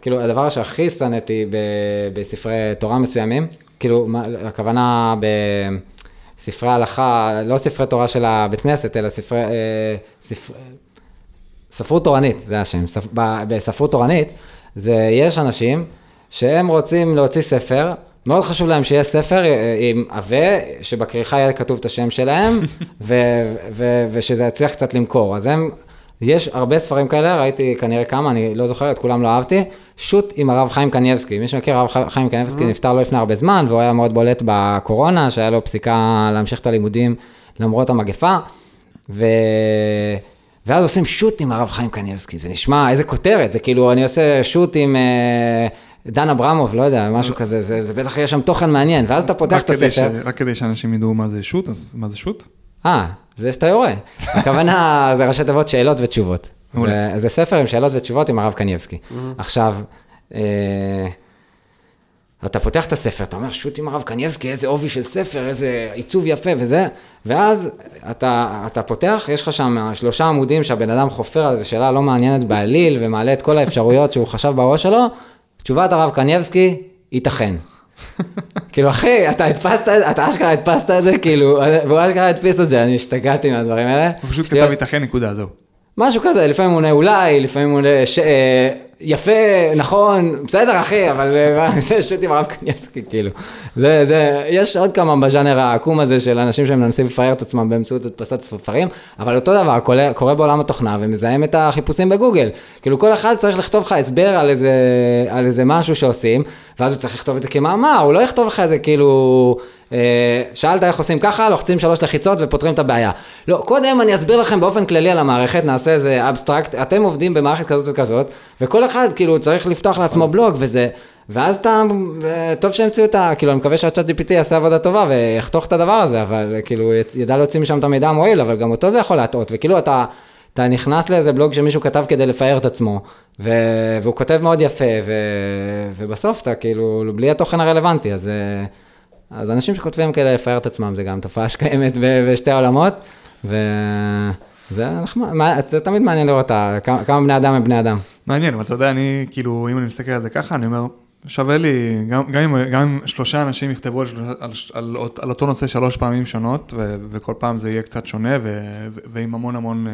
כאילו הדבר שהכי שנאתי בספרי תורה מסוימים, כאילו, הכוונה ב... ספרי הלכה, לא ספרי תורה של הבית כנסת, אלא ספרי, אה, ספר, ספרות תורנית, זה השם, בספרות תורנית, זה, יש אנשים שהם רוצים להוציא ספר, מאוד חשוב להם שיהיה ספר אה, עם עבה, שבכריכה יהיה כתוב את השם שלהם, *laughs* ו, ו, ושזה יצליח קצת למכור. אז הם, יש הרבה ספרים כאלה, ראיתי כנראה כמה, אני לא זוכר, את כולם לא אהבתי. שו"ת עם הרב חיים קניבסקי, מי שמכיר, הרב חיים קניבסקי נפטר לא לפני הרבה זמן, והוא היה מאוד בולט בקורונה, שהיה לו פסיקה להמשיך את הלימודים למרות המגפה. ו... ואז עושים שו"ת עם הרב חיים קניבסקי, זה נשמע, איזה כותרת, זה כאילו, אני עושה שו"ת עם אה, דן אברמוב, לא יודע, משהו כזה, זה, זה בטח יש שם תוכן מעניין, ואז אתה פותח את הספר. ש- רק כדי שאנשים ידעו מה זה שו"ת, אז מה זה שו"ת? אה, זה שאתה יורה. הכוונה *laughs* זה ראשי תיבות שאלות ותשובות. זה, זה ספר עם שאלות ותשובות עם הרב קניבסקי. עכשיו, אה, אתה פותח את הספר, אתה אומר, שוט עם הרב קניבסקי, איזה עובי של ספר, איזה עיצוב יפה וזה, ואז אתה, אתה פותח, יש לך שם שלושה עמודים שהבן אדם חופר על איזו שאלה לא מעניינת בעליל, ומעלה את כל האפשרויות שהוא חשב בראש שלו, תשובת הרב קניבסקי, ייתכן. *laughs* כאילו אחי, אתה הדפסת, את זה, אתה אשכרה הדפסת את זה, כאילו, והוא אשכרה הדפיס את זה, אני השתגעתי מהדברים האלה. הוא פשוט כתב ייתכן נקודה, זהו. משהו כזה, לפעמים הוא עונה אולי, לפעמים הוא עונה ש... יפה, נכון, בסדר אחי, אבל אה, *laughs* זה שוט עם הרב קניאסקי, כאילו. זה, זה, יש עוד כמה בז'אנר העקום הזה של אנשים שמנסים לפאר את עצמם באמצעות הדפסת ספרים, אבל אותו דבר קורה, קורה בעולם התוכנה ומזהם את החיפושים בגוגל. כאילו כל אחד צריך לכתוב לך הסבר על איזה, על איזה משהו שעושים, ואז הוא צריך לכתוב את זה כמאמר, הוא לא יכתוב לך איזה כאילו... אה, שאלת איך עושים ככה, לוחצים שלוש לחיצות ופותרים את הבעיה. לא, קודם אני אסביר לכם באופן כללי על המערכת, נעשה איזה אבסטרקט, אתם עובדים במערכת כזאת וכזאת, וכל אחד כאילו צריך לפתוח לעצמו בלוג וזה, ואז אתה, אה, טוב שהמציאו את ה... כאילו, אני מקווה שהצ'אט GPT יעשה עבודה טובה ויחתוך את הדבר הזה, אבל כאילו, ידע להוציא משם את המידע המועיל, אבל גם אותו זה יכול להטעות, וכאילו אתה... אתה נכנס לאיזה בלוג שמישהו כתב כדי לפאר את עצמו, ו... והוא כותב מאוד יפה, ו... ובסוף אתה כאילו, בלי התוכן הרלוונטי, אז, אה, אז אנשים שכותבים כדי לפאר את עצמם, זה גם תופעה שקיימת ב- בשתי העולמות, וזה נחמד, מה- זה תמיד מעניין לראות כמה בני אדם הם בני אדם. מעניין, אבל אתה יודע, אני, כאילו, אם אני מסתכל על זה ככה, אני אומר, שווה לי, גם, גם, אם, גם אם שלושה אנשים יכתבו על, על, על, על, אותו נושא שלוש פעמים שונות, ו, וכל פעם זה יהיה קצת שונה, ו, ו, ועם המון המון, אה,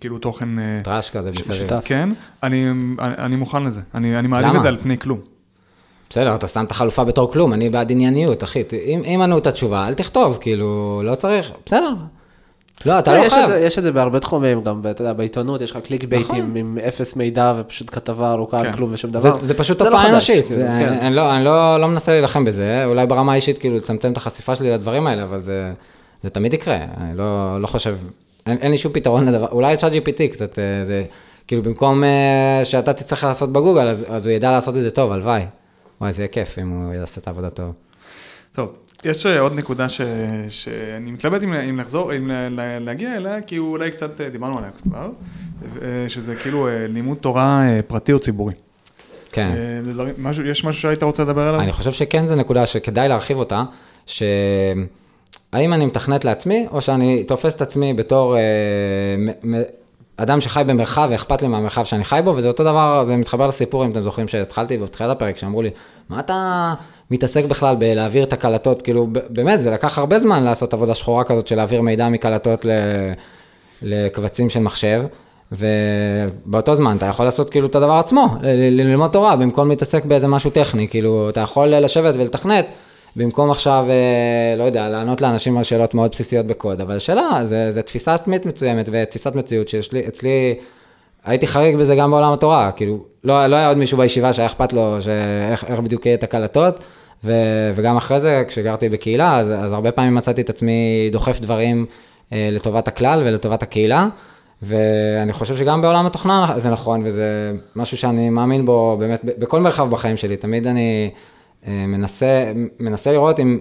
כאילו תוכן... אה, trash כזה מסביב. כן, אני, אני, אני מוכן לזה, אני, אני מעדיף? את זה על פני כלום. בסדר, אתה שם את החלופה בתור כלום, אני בעד ענייניות, אחי. אם אם ענו את התשובה, אל תכתוב, כאילו, לא צריך, בסדר. לא, אתה לא, לא יש את חייב. זה- יש את זה בהרבה תחומים, גם, אתה יודע, בעיתונות יש לך clickbaitים עם אפס מידע ופשוט כתבה ארוכה על כן. כלום ושום זה, דבר. זה פשוט לא תופעה אנושית, כאילו, זה, כן. אני, לא, אני לא, לא מנסה להילחם בזה, אולי ברמה האישית כאילו לצמצם את החשיפה שלי לדברים האלה, אבל זה, זה תמיד יקרה, אני לא, לא חושב, אין, אין לי שום פתרון לדבר, אולי צ'אט GPT קצת, אה, זה, כאילו במקום אה, שאתה תצטרך לעשות בגוגל, אז, אז הוא ידע לעשות את זה טוב, הלוואי. וואי, זה יהיה כיף אם הוא יעשה את העבודה טוב. טוב, יש אה, עוד נקודה ש, שאני מתלבט אם, אם לחזור, אם לה- לה- להגיע אליה, כי אולי קצת אה, דיברנו עליה כבר, אה, שזה כאילו לימוד תורה פרטי או ציבורי. כן. משהו, יש משהו שהיית רוצה לדבר עליו? אני חושב שכן זו נקודה שכדאי להרחיב אותה, שהאם אני מתכנת לעצמי, או שאני תופס את עצמי בתור אה, מ- מ- אדם שחי במרחב ואכפת לי מהמרחב שאני חי בו, וזה אותו דבר, זה מתחבר לסיפור, אם אתם זוכרים שהתחלתי בתחילת הפרק, שאמרו לי, מה אתה מתעסק בכלל בלהעביר את הקלטות, כאילו, באמת, זה לקח הרבה זמן לעשות עבודה שחורה כזאת של להעביר מידע מקלטות ל... לקבצים של מחשב, ובאותו זמן אתה יכול לעשות כאילו את הדבר עצמו, ללמוד תורה, במקום להתעסק באיזה משהו טכני, כאילו, אתה יכול לשבת ולתכנת, במקום עכשיו, אה, לא יודע, לענות לאנשים על שאלות מאוד בסיסיות בקוד, אבל השאלה, זה, זה תפיסה עצמית מסוימת ותפיסת מציאות שיש לי, אצלי, הייתי חריג בזה גם בעולם התורה, כאילו, לא, לא היה עוד מישהו בישיבה שהיה אכפת לו שאיך, איך בדיוק יהיה את הקלטות, ו, וגם אחרי זה, כשגרתי בקהילה, אז, אז הרבה פעמים מצאתי את עצמי דוחף דברים אה, לטובת הכלל ולטובת הקהילה, ואני חושב שגם בעולם התוכנה זה נכון, וזה משהו שאני מאמין בו באמת בכל מרחב בחיים שלי, תמיד אני אה, מנסה, מנסה לראות אם...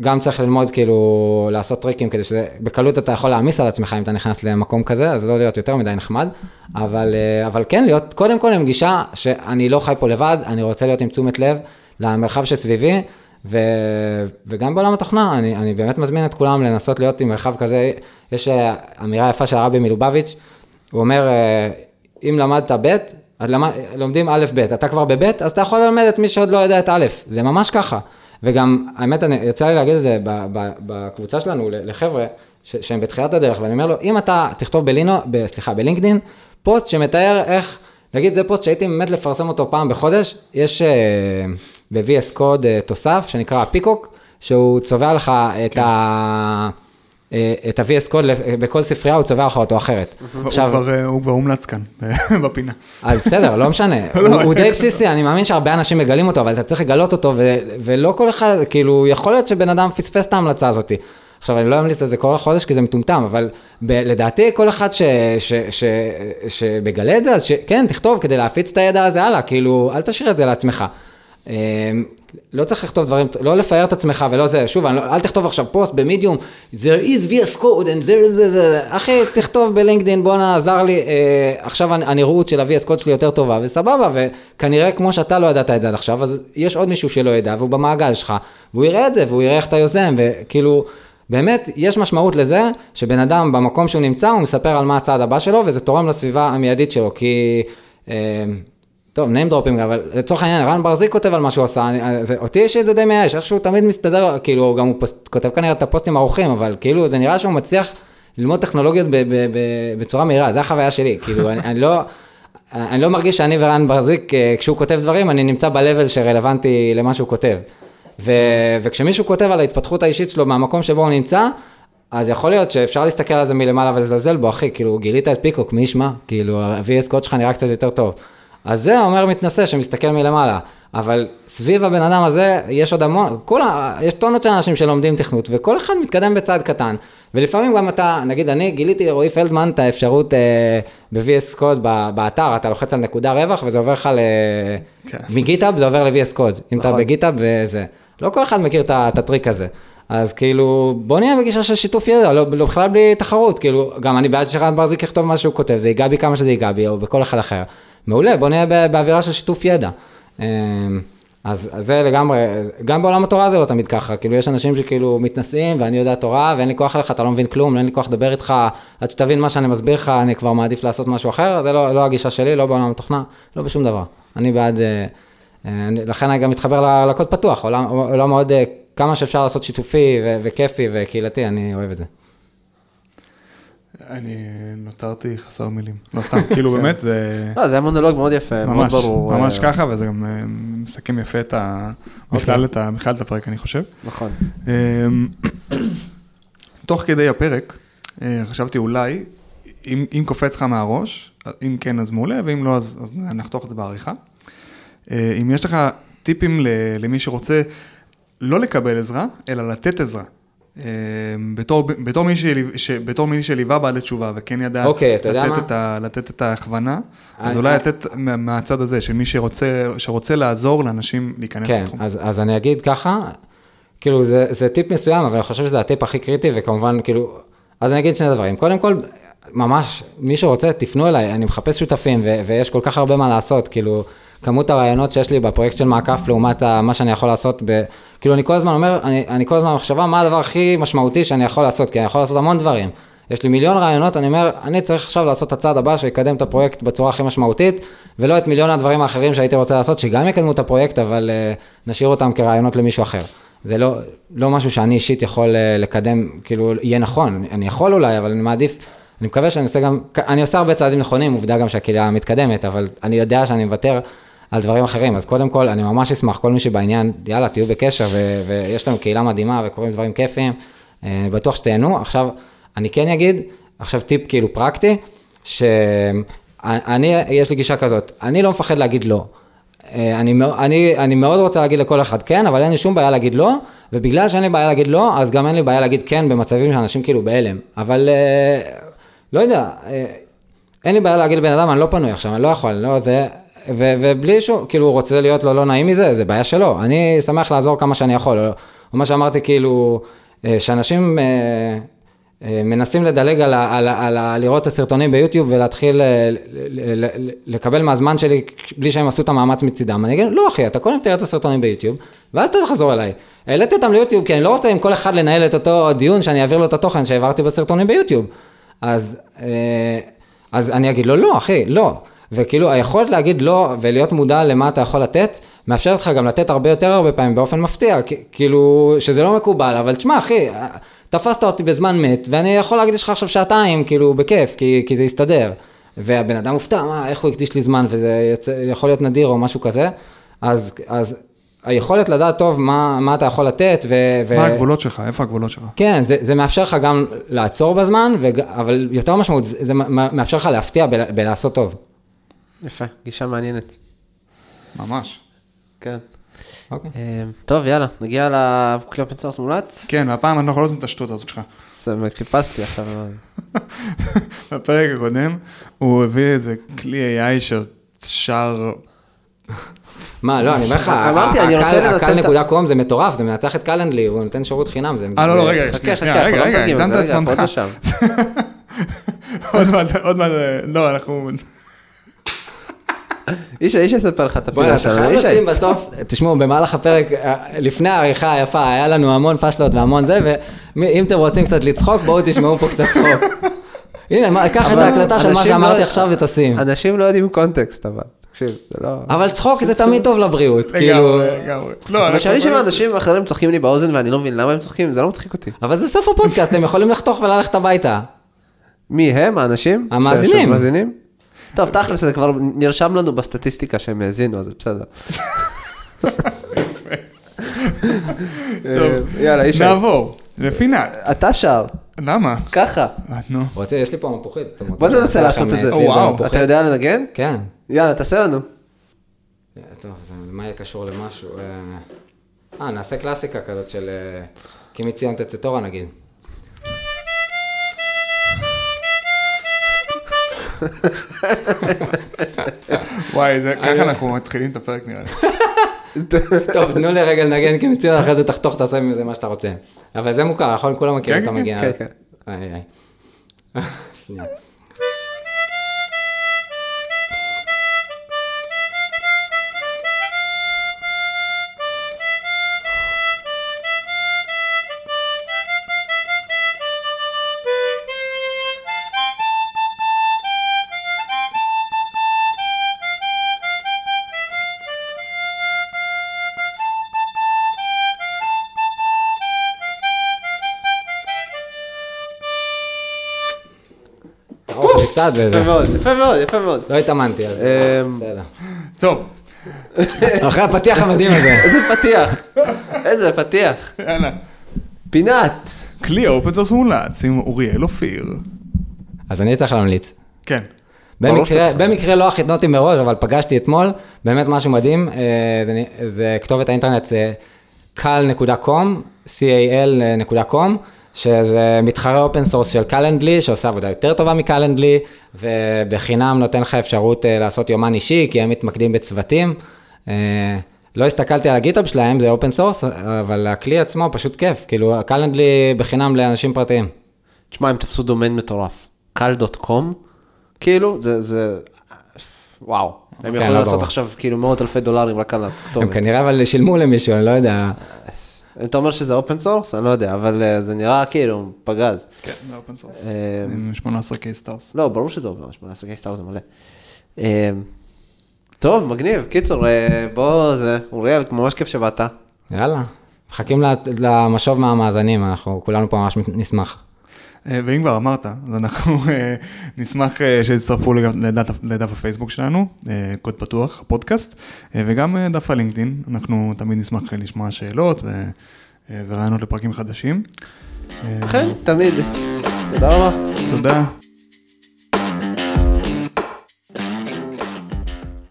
גם צריך ללמוד כאילו לעשות טריקים כדי שזה, בקלות אתה יכול להעמיס על עצמך אם אתה נכנס למקום כזה, אז לא להיות יותר מדי נחמד, אבל, אה, אבל כן להיות קודם כל עם גישה שאני לא חי פה לבד, אני רוצה להיות עם תשומת לב למרחב שסביבי, ו, וגם בעולם התוכנה, אני, אני באמת מזמין את כולם לנסות להיות עם מרחב כזה, יש אה, אמירה יפה של הרבי מלובביץ', הוא אומר, אה, אם למדת ב', למד, לומדים א' ב', אתה כבר בב', אז אתה יכול ללמד את מי שעוד לא יודע את א', זה ממש ככה. וגם, האמת, אני, יצא לי להגיד את זה בקבוצה שלנו לחבר'ה ש- שהם בתחילת הדרך, ואני אומר לו, אם אתה תכתוב בלינו, ב, סליחה, בלינקדין, פוסט שמתאר איך, נגיד זה פוסט שהייתי באמת לפרסם אותו פעם בחודש, יש אה, ב-VS Code אה, תוסף שנקרא פיקוק, שהוא צובע לך את ה... אה, את ה-VS Code לפ- בכל ספרייה, הוא צובע לך אותו אחרת. הוא כבר, אה, הוא כבר הומלץ כאן, *laughs* בפינה. אז בסדר, לא משנה, *laughs* הוא, הוא די בסיסי, אני מאמין שהרבה אנשים מגלים אותו, אבל אתה צריך לגלות אותו, ולא כל אחד, כאילו, יכול להיות שבן אדם פספס את ההמלצה הזאת. עכשיו, אני לא אמליץ לזה כל חודש כי זה מטומטם, אבל ב, לדעתי, כל אחד ש, ש, ש, שמגלה את זה, אז כן, תכתוב כדי להפיץ את הידע הזה הלאה, כאילו, אל תשאיר את זה לעצמך. לא צריך לכתוב דברים, לא לפאר את עצמך ולא זה, שוב, לא, אל תכתוב עכשיו פוסט במדיום, there is VS code and there is, אחי, תכתוב בלינקדאין, בואנה, עזר לי, אה, עכשיו הנ- הנראות של ה-VS code שלי יותר טובה, וסבבה, וכנראה כמו שאתה לא ידעת את זה עד עכשיו, אז יש עוד מישהו שלא ידע, והוא במעגל שלך, והוא יראה את זה, והוא יראה איך אתה יוזם, וכאילו, באמת, יש משמעות לזה, שבן אדם במקום שהוא נמצא, הוא מספר על מה הצעד הבא שלו, וזה תורם לסביבה המיידית שלו, כי... אה, טוב, name dropping, אבל לצורך העניין, רן ברזיק כותב על מה שהוא עשה, אני, זה, אותי יש את זה די מייאש, איכשהו תמיד מסתדר, כאילו, גם הוא פוסט, כותב כנראה את הפוסטים ערוכים, אבל כאילו, זה נראה שהוא מצליח ללמוד טכנולוגיות ב, ב, ב, בצורה מהירה, זה החוויה שלי, כאילו, אני, אני לא... אני לא מרגיש שאני ורן ברזיק, אה, כשהוא כותב דברים, אני נמצא ב-level שרלוונטי למה שהוא כותב. ו, וכשמישהו כותב על ההתפתחות האישית שלו מהמקום שבו הוא נמצא, אז יכול להיות שאפשר להסתכל על זה מלמעלה ולזלזל בו, אחי, כאילו, גילית את פיקוק, מי ישמע? כאילו, ה-VS קוד שלך נראה קצת יותר טוב. אז זה אומר מתנשא שמסתכל מלמעלה, אבל סביב הבן אדם הזה יש עוד המון, כולה, יש טונות של אנשים שלומדים תכנות, וכל אחד מתקדם בצעד קטן, ולפעמים גם אתה, נגיד אני גיליתי לרועי פלדמן את האפשרות אה, ב-VS Code באתר, אתה לוחץ על נקודה רווח וזה עובר לך ל... כן. מגיטאב זה עובר ל-VS Code, אם אתה נכון. בגיטאב וזה. לא כל אחד מכיר את הטריק הזה. אז כאילו, בוא נהיה בגישה של שיתוף ידע, לא, לא בכלל בלי תחרות, כאילו, גם אני בעד שרן ברזיק יכתוב מה שהוא כותב, זה ייגע בי כמה שזה ייגע בי, או בכל אחד אחר. מעולה, בוא נהיה באווירה של שיתוף ידע. אמ, אז, אז זה לגמרי, גם בעולם התורה זה לא תמיד ככה, כאילו יש אנשים שכאילו מתנשאים ואני יודע תורה ואין לי כוח אליך, אתה לא מבין כלום, אין לי כוח לדבר איתך, עד שתבין מה שאני מסביר לך, אני כבר מעדיף לעשות משהו אחר, זה לא, לא הגישה שלי, לא בעולם התוכנה, לא בשום דבר. אני בעד, אה, אה, לכן אני גם מתחבר לקוד פתוח, עולם, עולם מאוד, אה, כמה שאפשר לעשות שיתופי וכיפי וקהילתי, אני אוהב את זה. אני נותרתי חסר מילים. לא סתם, כאילו באמת זה לא, זה היה מונולוג מאוד יפה, מאוד ממש, ברור. ממש אה, ככה, וזה גם אה, מסכם יפה את ה... בכלל את ה- בכלל את הפרק, אני חושב. נכון. אמ, *coughs* תוך כדי הפרק, אה, חשבתי אולי, אם, אם קופץ לך מהראש, אם כן אז מעולה, ואם לא אז, אז נחתוך את זה בעריכה. אם יש לך טיפים למי שרוצה לא לקבל עזרה, אלא לתת עזרה. אה, בתור, בתור, מי שליו, ש, בתור מי שליווה בעלי תשובה וכן ידע אוקיי, לתת? את ה, לתת את ההכוונה, אז אני- אולי לתת מה- מהצד הזה, של מי שרוצה, שרוצה לעזור לאנשים להיכנס כן, לתחום. אז, אז אני אגיד ככה, כאילו זה, זה טיפ מסוים, אבל אני חושב שזה הטיפ הכי קריטי, וכמובן, כאילו, אז אני אגיד שני דברים. קודם כל, ממש, מי שרוצה, תפנו אליי, אני מחפש שותפים, ו- ויש כל כך הרבה מה לעשות, כאילו, כמות הרעיונות שיש לי בפרויקט של מעקף לעומת מה שאני יכול לעשות, ב, כאילו, אני כל הזמן אומר, אני, אני כל הזמן במחשבה, מה הדבר הכי משמעותי שאני יכול לעשות, כי אני יכול לעשות המון דברים. יש לי מיליון רעיונות, אני אומר, אני צריך עכשיו לעשות את הצעד הבא שיקדם את הפרויקט בצורה הכי משמעותית, ולא את מיליון הדברים האחרים שהייתי רוצה לעשות, שגם יקדמו את הפרויקט, אבל uh, נשאיר אותם כרעיונות למישהו אחר. זה לא, לא משהו שאני אישית יכול uh, לקדם, כאילו, יהיה נכון, אני יכול אולי, אבל אני מעדיף, אני מקווה שאני עושה גם, אני עושה הרבה צעדים נכונים, עובדה גם שהקהילה מתקדמת, אבל אני יודע שאני מוותר על דברים אחרים, אז קודם כל, אני ממש אשמח, כל מי שבעניין, יאללה, תהיו בקשר, ו- ויש לנו קהילה מדהימה וקורים דברים כיפיים, אה, אני בטוח שתהנו. עכשיו, אני כן אגיד, עכשיו טיפ כאילו פרקטי, שאני, יש לי גישה כזאת, אני לא מפחד להגיד לא. אה, אני, אני, אני מאוד רוצה להגיד לכל אחד כן, אבל אין לי שום בעיה להגיד לא, ובגלל שאין לי בעיה להגיד לא, אז גם אין לי בעיה להגיד כן במצבים שאנשים כאילו בהלם. אבל אה, לא יודע, אין לי בעיה להגיד לבן אדם, אני לא פנוי עכשיו, אני לא יכול, אני לא זה, ו, ובלי שהוא, כאילו, הוא רוצה להיות לו לא נעים מזה, זה בעיה שלו. אני שמח לעזור כמה שאני יכול. או, מה שאמרתי, כאילו, אה, שאנשים אה, אה, מנסים לדלג על, ה, על, ה, על ה, לראות את הסרטונים ביוטיוב ולהתחיל ל, ל, לקבל מהזמן שלי בלי שהם עשו את המאמץ מצידם. אני אגיד, לא אחי, אתה קודם תראה את הסרטונים ביוטיוב, ואז אתה תחזור אליי. העליתי אותם ליוטיוב, כי אני לא רוצה עם כל אחד לנהל את אותו דיון שאני אעביר לו את התוכן שהעברתי בסרטונים ביוטיוב. אז, אז אני אגיד לו, לא, אחי, לא. וכאילו, היכולת להגיד לא ולהיות מודע למה אתה יכול לתת, מאפשרת לך גם לתת הרבה יותר הרבה פעמים באופן מפתיע, כאילו, שזה לא מקובל, אבל תשמע, אחי, תפסת אותי בזמן מת, ואני יכול להקדיש לך עכשיו שעתיים, כאילו, בכיף, כי, כי זה יסתדר. והבן אדם מופתע, מה, איך הוא הקדיש לי זמן, וזה יוצא, יכול להיות נדיר או משהו כזה, אז, אז היכולת לדעת טוב מה, מה אתה יכול לתת, ו... ו- מה הגבולות שלך? איפה הגבולות שלך? כן, זה, זה מאפשר לך גם לעצור בזמן, וג, אבל יותר משמעות, זה, זה מאפשר לך להפתיע ב, בלעשות טוב. יפה, גישה מעניינת. ממש. כן. אוקיי. אה, טוב, יאללה, נגיע לקליופ מצורס מומלץ. כן, והפעם אני לא יכול לעשות את השטות הזאת שלך. זה- חיפשתי עכשיו. *laughs* בפרק הקודם, הוא הביא איזה כלי AI ששר... מה, לא, אני אומר לך, *laughs* אמרתי, אני רוצה לנצל את ה- הקל.קום זה מטורף, זה מנצח את קלנדלי, הוא נותן שירות חינם. זה- אה, לא, לא, רגע, שנייה, אנחנו רגע, לא רגע, הקדמת את אנחנו זמנך. לא. *laughs* עוד מעט, עוד מעט, לא, אנחנו... איש איש יספר לך את בוא'נה, הפינה אתה שלנו. חייב ישי. לשים בסוף, תשמעו, במהלך הפרק, אה, לפני העריכה היפה, היה לנו המון פאשלות והמון זה, ואם אתם רוצים קצת לצחוק, בואו תשמעו פה קצת צחוק. *laughs* הנה, קח את ההקלטה של מה אנשים שאמרתי לא- עכשיו ותשים. אנשים לא יודעים קונטקסט, אבל, תקשיב, זה לא... אבל צחוק זה תמיד טוב לבריאות, כאילו... לגמרי, לגמרי. לא, אבל כשאני שומע אנשים אחרים צוחקים לי באוזן ואני לא מבין למה הם צוחקים, זה לא מצחיק אותי. אבל זה סוף הפודקאסט, אתם יכולים לחתוך וללכת הביתה. מי הם, האנשים? המאזינים. טוב, תכל'ס, זה כבר נרשם לנו בסטטיסטיקה שהם האזינו, אז זה בסדר. טוב, אה, יאללה, ישי. נעבור, לפינת. אתה שר, למה? ככה. אה, נו. רוצה, יש לי פה מפוחית. בוא ננסה לעשות את זה. אה? אתה יודע לנגן? כן. יאללה, תעשה לנו. טוב, זה, מה יהיה קשור למשהו? אה, אה, נעשה קלאסיקה כזאת של... אה, כי מציון תצא תורה נגיד. וואי, זה- ככה אנחנו מתחילים את הפרק נראה לי. טוב, תנו לי רגע לנגן כי מציון אחרי זה תחתוך, תעשה מזה מה שאתה רוצה. אבל זה מוכר, נכון? כולם מכירים כן, את כן, המגיע. כן, אז- כן. *laughs* קצת וזה. יפה מאוד, יפה מאוד, יפה מאוד. לא התאמנתי, אז אמ, בסדר. טוב, אחרי הפתיח המדהים הזה. איזה פתיח, איזה פתיח. יאללה. פינת. כלי ה open source מומלץ עם אוריאל אופיר. אז אני צריך להמליץ. כן. במקרה. במקרה לא התכוננתי מראש, אבל פגשתי אתמול, באמת משהו מדהים, אה, זה, זה כתובת האינטרנט זה cal.com, cal.com, שזה מתחרה open source של Calendly, שעושה עבודה יותר טובה מ Calendly, ובחינם נותן לך אפשרות אה, לעשות יומן אישי, כי הם מתמקדים בצוותים. אה, לא הסתכלתי על ה GitHub שלהם, זה open source, אבל הכלי עצמו פשוט כיף, כאילו Calendly בחינם לאנשים פרטיים. תשמע, הם תפסו דומיין מטורף. cal.com, כאילו, זה, זה, וואו. הם כן, יכולים לא לעשות ברור. עכשיו כאילו מאות אלפי דולרים רק על הם הכתובת. כנראה אבל שילמו למישהו, אני לא יודע. אתה אומר שזה open source? אני לא יודע, אבל אה, זה נראה כאילו פגז. כן, זה open source. אה, עם 18 K stars. לא, ברור שזה open, 18 K star זה מלא. אה, טוב, מגניב. קיצור, בוא, זה, אוריאל, ממש כיף שבאת. יאללה, מחכים ל- למשוב מהמאזינים, אנחנו כולנו פה ממש נשמח. אה, ואם כבר אמרת, אז אנחנו *laughs* אה, נשמח אה, שתצטרפו לדף- לדף הפייסבוק שלנו, קוד פתוח, הפודקאסט, אה, וגם דף הלינקדאין, אנחנו תמיד נשמח לשמוע שאלות ו- ורעיונות לפרקים חדשים. אכן, תמיד. תודה רבה. תודה.